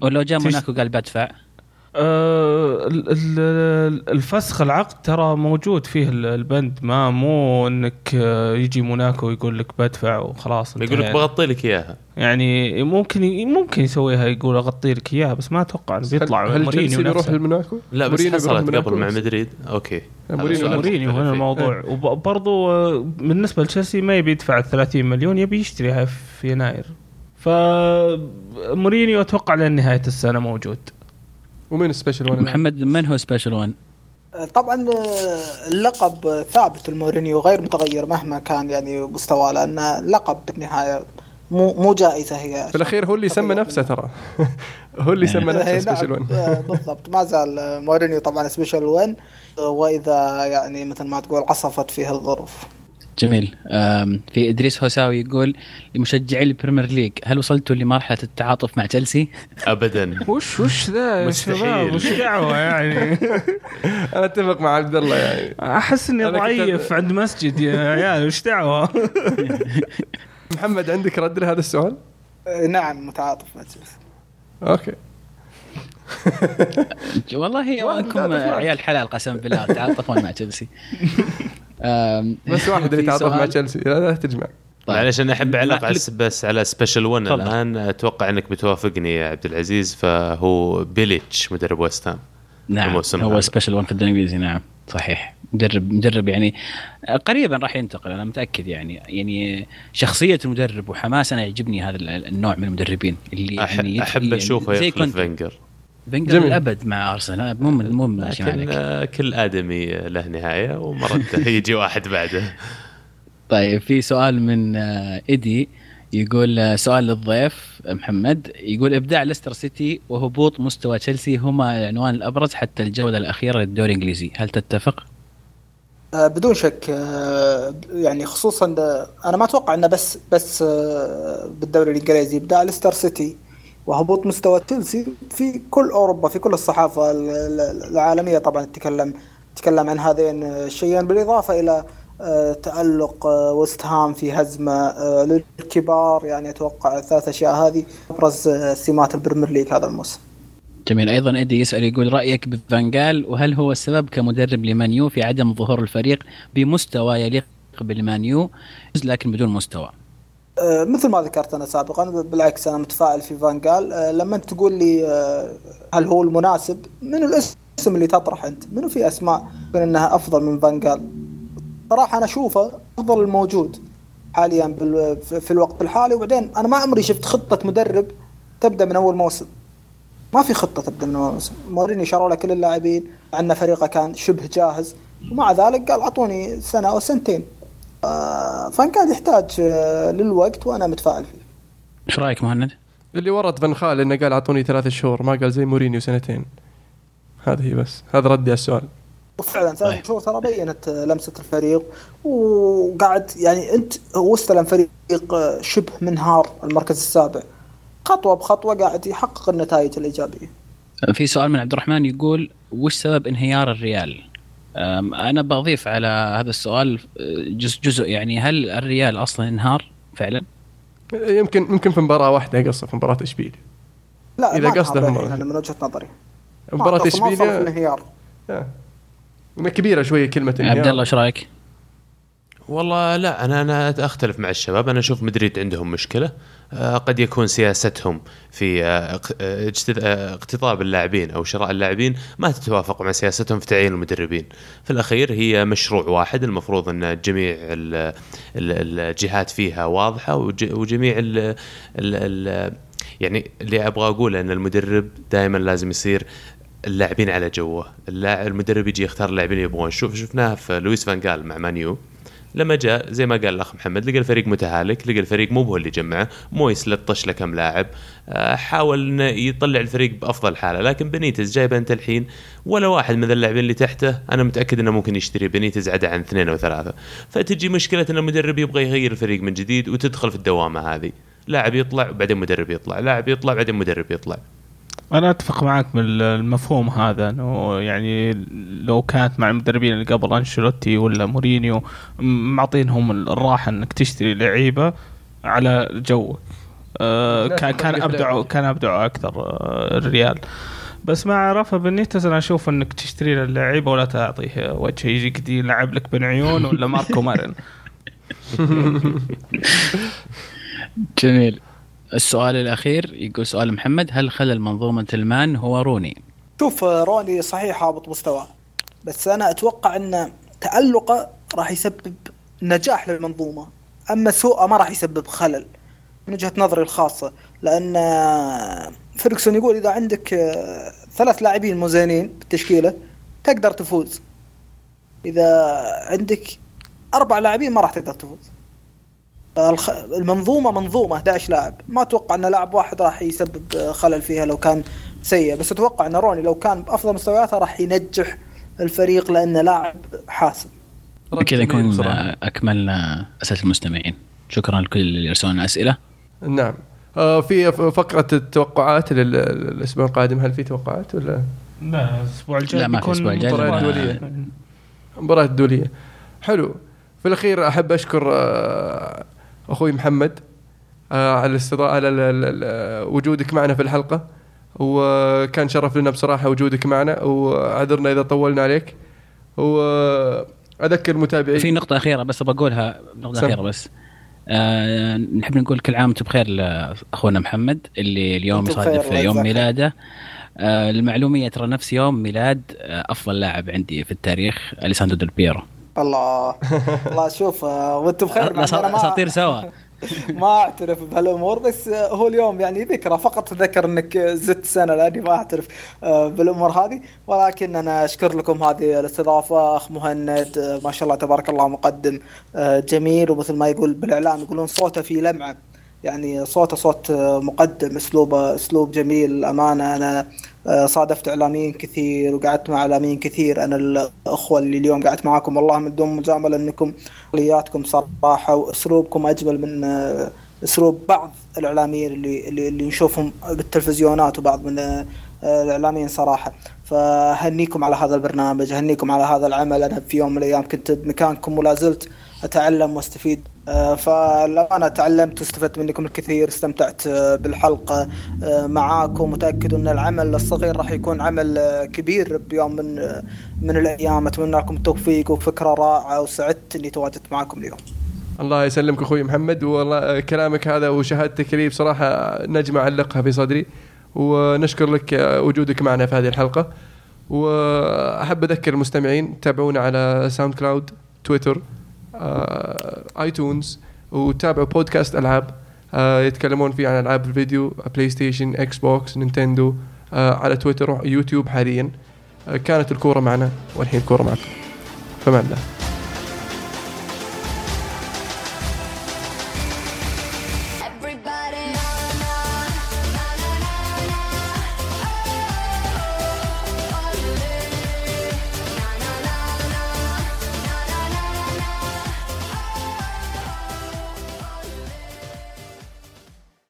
ولو جاء موناكو قال بدفع. آه، الفسخ العقد ترى موجود فيه ال- البند. ما مو إنك آه، يجي موناكو يقول لك بدفع وخلاص يقول لك. بغطي لك إياها. يعني ممكن ممكن يسويها يقول أغطي لك إياها بس ما أتوقع إنه بيطلع هل, هل مورينيو نفسه. لموناكو؟ لا بس حصلت قبل مع بس. مدريد. أوكي. مورينيو مورينيو هنا. الموضوع. وبرضو آه، بالنسبة لتشيلسي ما يبي يدفع 30 مليون يبي يشتريها في يناير. فمورينيو أتوقع لين نهاية السنة موجود. ومين ال Special One؟ محمد من هو Special 1 آه، طبعا آه، اللقب ثابت لمورينيو غير متغير مهما كان يعني مستواه لأن لقب بالنهاية مو مو جائزة هي. في الأخير هو اللي سمى نفسه ترى. [laughs] هو اللي سمى [laughs] إيه، نفسه نعم، Special 1 آه، بالضبط. ما زال مورينيو طبعا Special One آه، وإذا يعني مثل ما تقول عصفت فيه الظروف. جميل. في إدريس هوساوي يقول لمشجعي ال Premier League هل وصلتوا لمرحلة التعاطف مع تشيلسي؟ ابدا. وش وش ذا؟ يا مستحيل. شباب وش دعوة يعني؟ [laughs] أنا أتفق مع عبد الله يعني. أحس إني ضعيف عند مسجد يا عيال وش دعوة؟ [laughs] محمد عندك رد لهذا السؤال؟ آه، نعم متعاطف مع تشيلسي. أوكي. [laughs] والله واحد انكم تعاطف معه. عيال حلال قسم بالله تعاطفون مع تشيلسي بس واحد [laughs] اللي تعاطف مع تشيلسي لا لا تجمع طيب. معلش أنا أحب أعلق على بس على Special 1 تفضل. الآن أتوقع أنك بتوافقني يا عبد العزيز فهو بيليتش مدرب ويست هام نعم هو. Special 1 في الدوري الإنجليزي نعم صحيح مدرب مدرب يعني قريبا راح ينتقل أنا متأكد يعني يعني شخصية المدرب وحماس أنا يعجبني هذا ال- النوع من المدربين اللي أح- يعني أحب يعني أشوفه زي يخلف. فينجر فينجر جميل. الأبد مع أرسنال. مو مو ماشي لكن معك آه، كل آدمي له نهاية ومره [laughs] يجي واحد بعده. طيب في سؤال من آه، ايدي يقول آه، سؤال للضيف آه، محمد. يقول إبداع ليستر سيتي وهبوط مستوى تشيلسي هما العنوان الأبرز حتى الجولة الأخيرة للدوري الإنجليزي. هل تتفق؟ آه، بدون شك آه، يعني خصوصا آه، أنا ما أتوقع إنه بس بس آه، بالدوري الإنجليزي. إبداع ليستر سيتي وهبوط مستوى تشيلسي في كل أوروبا في كل الصحافة ال- ال- العالمية طبعا تتكلم تتكلم عن هذين الشيئين بالإضافة إلى آه، تألق آه، ويست هام في هزمة آه، للكبار يعني أتوقع الثلاث أشياء هذه أبرز آه، سمات ال Premier League هذا الموسم. جميل. أيضا ايدي يسأل يقول رأيك بفانجال وهل هو السبب كمدرب لمانيو في عدم ظهور الفريق بمستوى يليق بالمانيو؟ لكن بدون مستوى. مثل ما ذكرت أنا سابقا بالعكس أنا متفائل في فانجال آه، لما أنت تقول لي آه، هل هو المناسب؟ من الاسم اللي تطرح أنت منو في أسماء إنها أفضل من فانجال صراحة أنا أشوفه أفضل الموجود حاليا في الوقت الحالي. وبعدين أنا ما عمري شفت خطة مدرب تبدأ من أول موسم. ما في خطة تبدأ من أول موسم. مورينيو شروا كل اللاعبين عندنا فريقه كان شبه جاهز. ومع ذلك قال أعطوني سنة أو سنتين. آه، فانكاد يحتاج آه، للوقت وأنا متفائل فيه. إيش رأيك مهند؟ اللي ورط فان خال إنه قال أعطوني ثلاث شهور ما قال زي مورينيو سنتين. هذه هي بس. هذا ردي على السؤال. وفعلا طيب. ثلاث شهور ترى بينت لمسة الفريق. وقاعد يعني أنت هو استلم فريق شبه منهار المركز السابع. خطوة بخطوة قاعد يحقق النتائج الإيجابية. في سؤال من عبد الرحمن يقول وش سبب انهيار الريال؟ أنا بضيف على هذا السؤال أه، جزء جزء يعني هل الريال أصلا انهار فعلا؟ يمكن يمكن في مباراة واحدة قصه في مباراة إشبيليا لا إذا ما قصده أنا من وجهة نظري مباراة اشبيليا الانهيار آه. كبيرة شوية كلمة انهيار. عبد الله إيش رأيك؟ والله لا أنا أنا اختلف مع الشباب أنا أشوف مدريد عندهم مشكلة قد يكون سياستهم في آه، آه، آه، اقتطاب اللاعبين أو شراء اللاعبين ما تتوافق مع سياستهم في تعيين المدربين. في الأخير هي مشروع واحد المفروض أن جميع ال- ال- الجهات فيها واضحة وج- وجميع ال ال ال يعني اللي أبغى أقوله أن المدرب دائما لازم يصير اللاعبين على جوه. المدرب يجي يختار اللاعبين اللي يبغون. شوف شفناها في لويس فان جال مع مانيو. لما جاء زي ما قال الأخ محمد لقى الفريق متهالك لقى الفريق مو هو اللي جمعه مويس لطش له كم لاعب آه، حاول إنه يطلع الفريق بأفضل حالة لكن بنيتز جايبه أنت الحين ولا واحد من اللاعبين اللي تحته أنا متأكد إنه ممكن يشتري بنيتز عدا عن اثنين أو ثلاثة. فتجي مشكلة إن المدرب يبغى يغير الفريق من جديد وتدخل في الدوامة هذه. لاعب يطلع وبعدين مدرب يطلع لاعب يطلع بعدين مدرب يطلع. أنا أتفق معك بالمفهوم هذا إنه يعني لو كانت مع المدربين اللي قبل أنشيلوتي ولا مورينيو معطينهم الراحة إنك تشتري لعيبة على جوك. آه كان كان ابدعوا. كان ابدعوا أكثر آه الريال. بس مع رافا بنيتز أنا أشوف إنك تشتري له اللعيبة ولا تعطيه وجه. يجيك يلعب لك بن عيون ولا ماركو مارين [laughs] [laughs] جميل. السؤال الأخير يقول سؤال محمد هل خلل منظومة المان هو روني؟ شوف روني صحيح هابط مستواه بس أنا أتوقع أن تألقه راح يسبب نجاح للمنظومة أما سوءه ما راح يسبب خلل من وجهة نظري الخاصة لأن فيرجسون يقول إذا عندك ثلاث لاعبين مزينين بالتشكيلة تقدر تفوز إذا عندك أربع لاعبين ما راح تقدر تفوز. المنظومة منظومة 11 لاعب. ما أتوقع إن لاعب واحد راح يسبب آه، خلل فيها لو كان سيء. بس أتوقع إن روني لو كان بأفضل مستوياته راح ينجح الفريق لأنه لاعب حاسم. بكذا. آه، أكملنا اسئله المستمعين. شكرا لكل اللي يرسلون لنا أسئلة. نعم. آه في فقرة التوقعات لل- للأسبوع القادم هل في توقعات ولا؟ لا الأسبوع الجاي لا، ما في بيكون الأسبوع الجاي مباريات لأن- دولية. مباراة دولية. حلو. في الأخير أحب أشكر أخوي محمد آه، على الاستضاءة على ال- ال- ال- وجودك معنا في الحلقة وكان شرف لنا بصراحة وجودك معنا وعذرنا إذا طولنا عليك وأذكر المتابعين في نقطة أخيرة بس بقولها نقطة سم. أخيرة بس. آه نحب نقول كل عام وأنتم بخير لأخونا محمد اللي اليوم يصادف يوم ميلاده. آه المعلومية ترى نفس يوم ميلاد آه أفضل لاعب عندي في التاريخ أليساندرو ديل بيرو. الله. [laughs] الله شوف آه، وأنتم بخير أساطير سوا. [laughs] ما أعترف بهالأمور بس آه، هو اليوم يعني ذكرى فقط ذكر إنك زدت سنة لأني ما أعترف آه، بالأمور هذه. ولكن أنا أشكر لكم هذه الاستضافة أخ مهند ما شاء الله تبارك الله مقدم جميل. ومثل ما يقول بالإعلام يقولون صوته في لمعة. يعني صوته صوت مقدم اسلوبه أسلوب جميل أمانة. أنا آه، صادفت إعلاميين كثير وقعدت مع إعلاميين كثير. أنا الأخوة اللي اليوم قعدت معاكم والله من دون مجاملة إنكم عقلياتكم صراحة وأسلوبكم أجمل من آه، أسلوب بعض الإعلاميين اللي اللي, اللي نشوفهم بالتلفزيونات وبعض من آه، الإعلاميين صراحة. فهنيكم على هذا البرنامج هنيكم على هذا العمل. أنا في يوم من الأيام كنت بمكانكم ولا زلت أتعلم واستفيد. آه، فلو أنا تعلمت واستفدت منكم الكثير استمتعت آه، بالحلقة آه، معاكم. متأكد أن العمل الصغير راح يكون عمل كبير بيوم من من الأيام. أتمنى لكم التوفيق وفكرة رائعة وسعدت إني تواجدت معكم اليوم. الله يسلمك أخوي محمد والله كلامك هذا وشهادتك لي بصراحه نجمة علقها في صدري. ونشكر لك وجودك معنا في هذه الحلقة. وأحب أذكر المستمعين تابعونا على SoundCloud Twitter iTunes وتابعوا بودكاست ألعاب آه، يتكلمون فيه عن ألعاب الفيديو PlayStation Xbox Nintendo آه، على Twitter و YouTube حاليا. آه، كانت الكورة معنا والحين الكورة معكم. فمان الله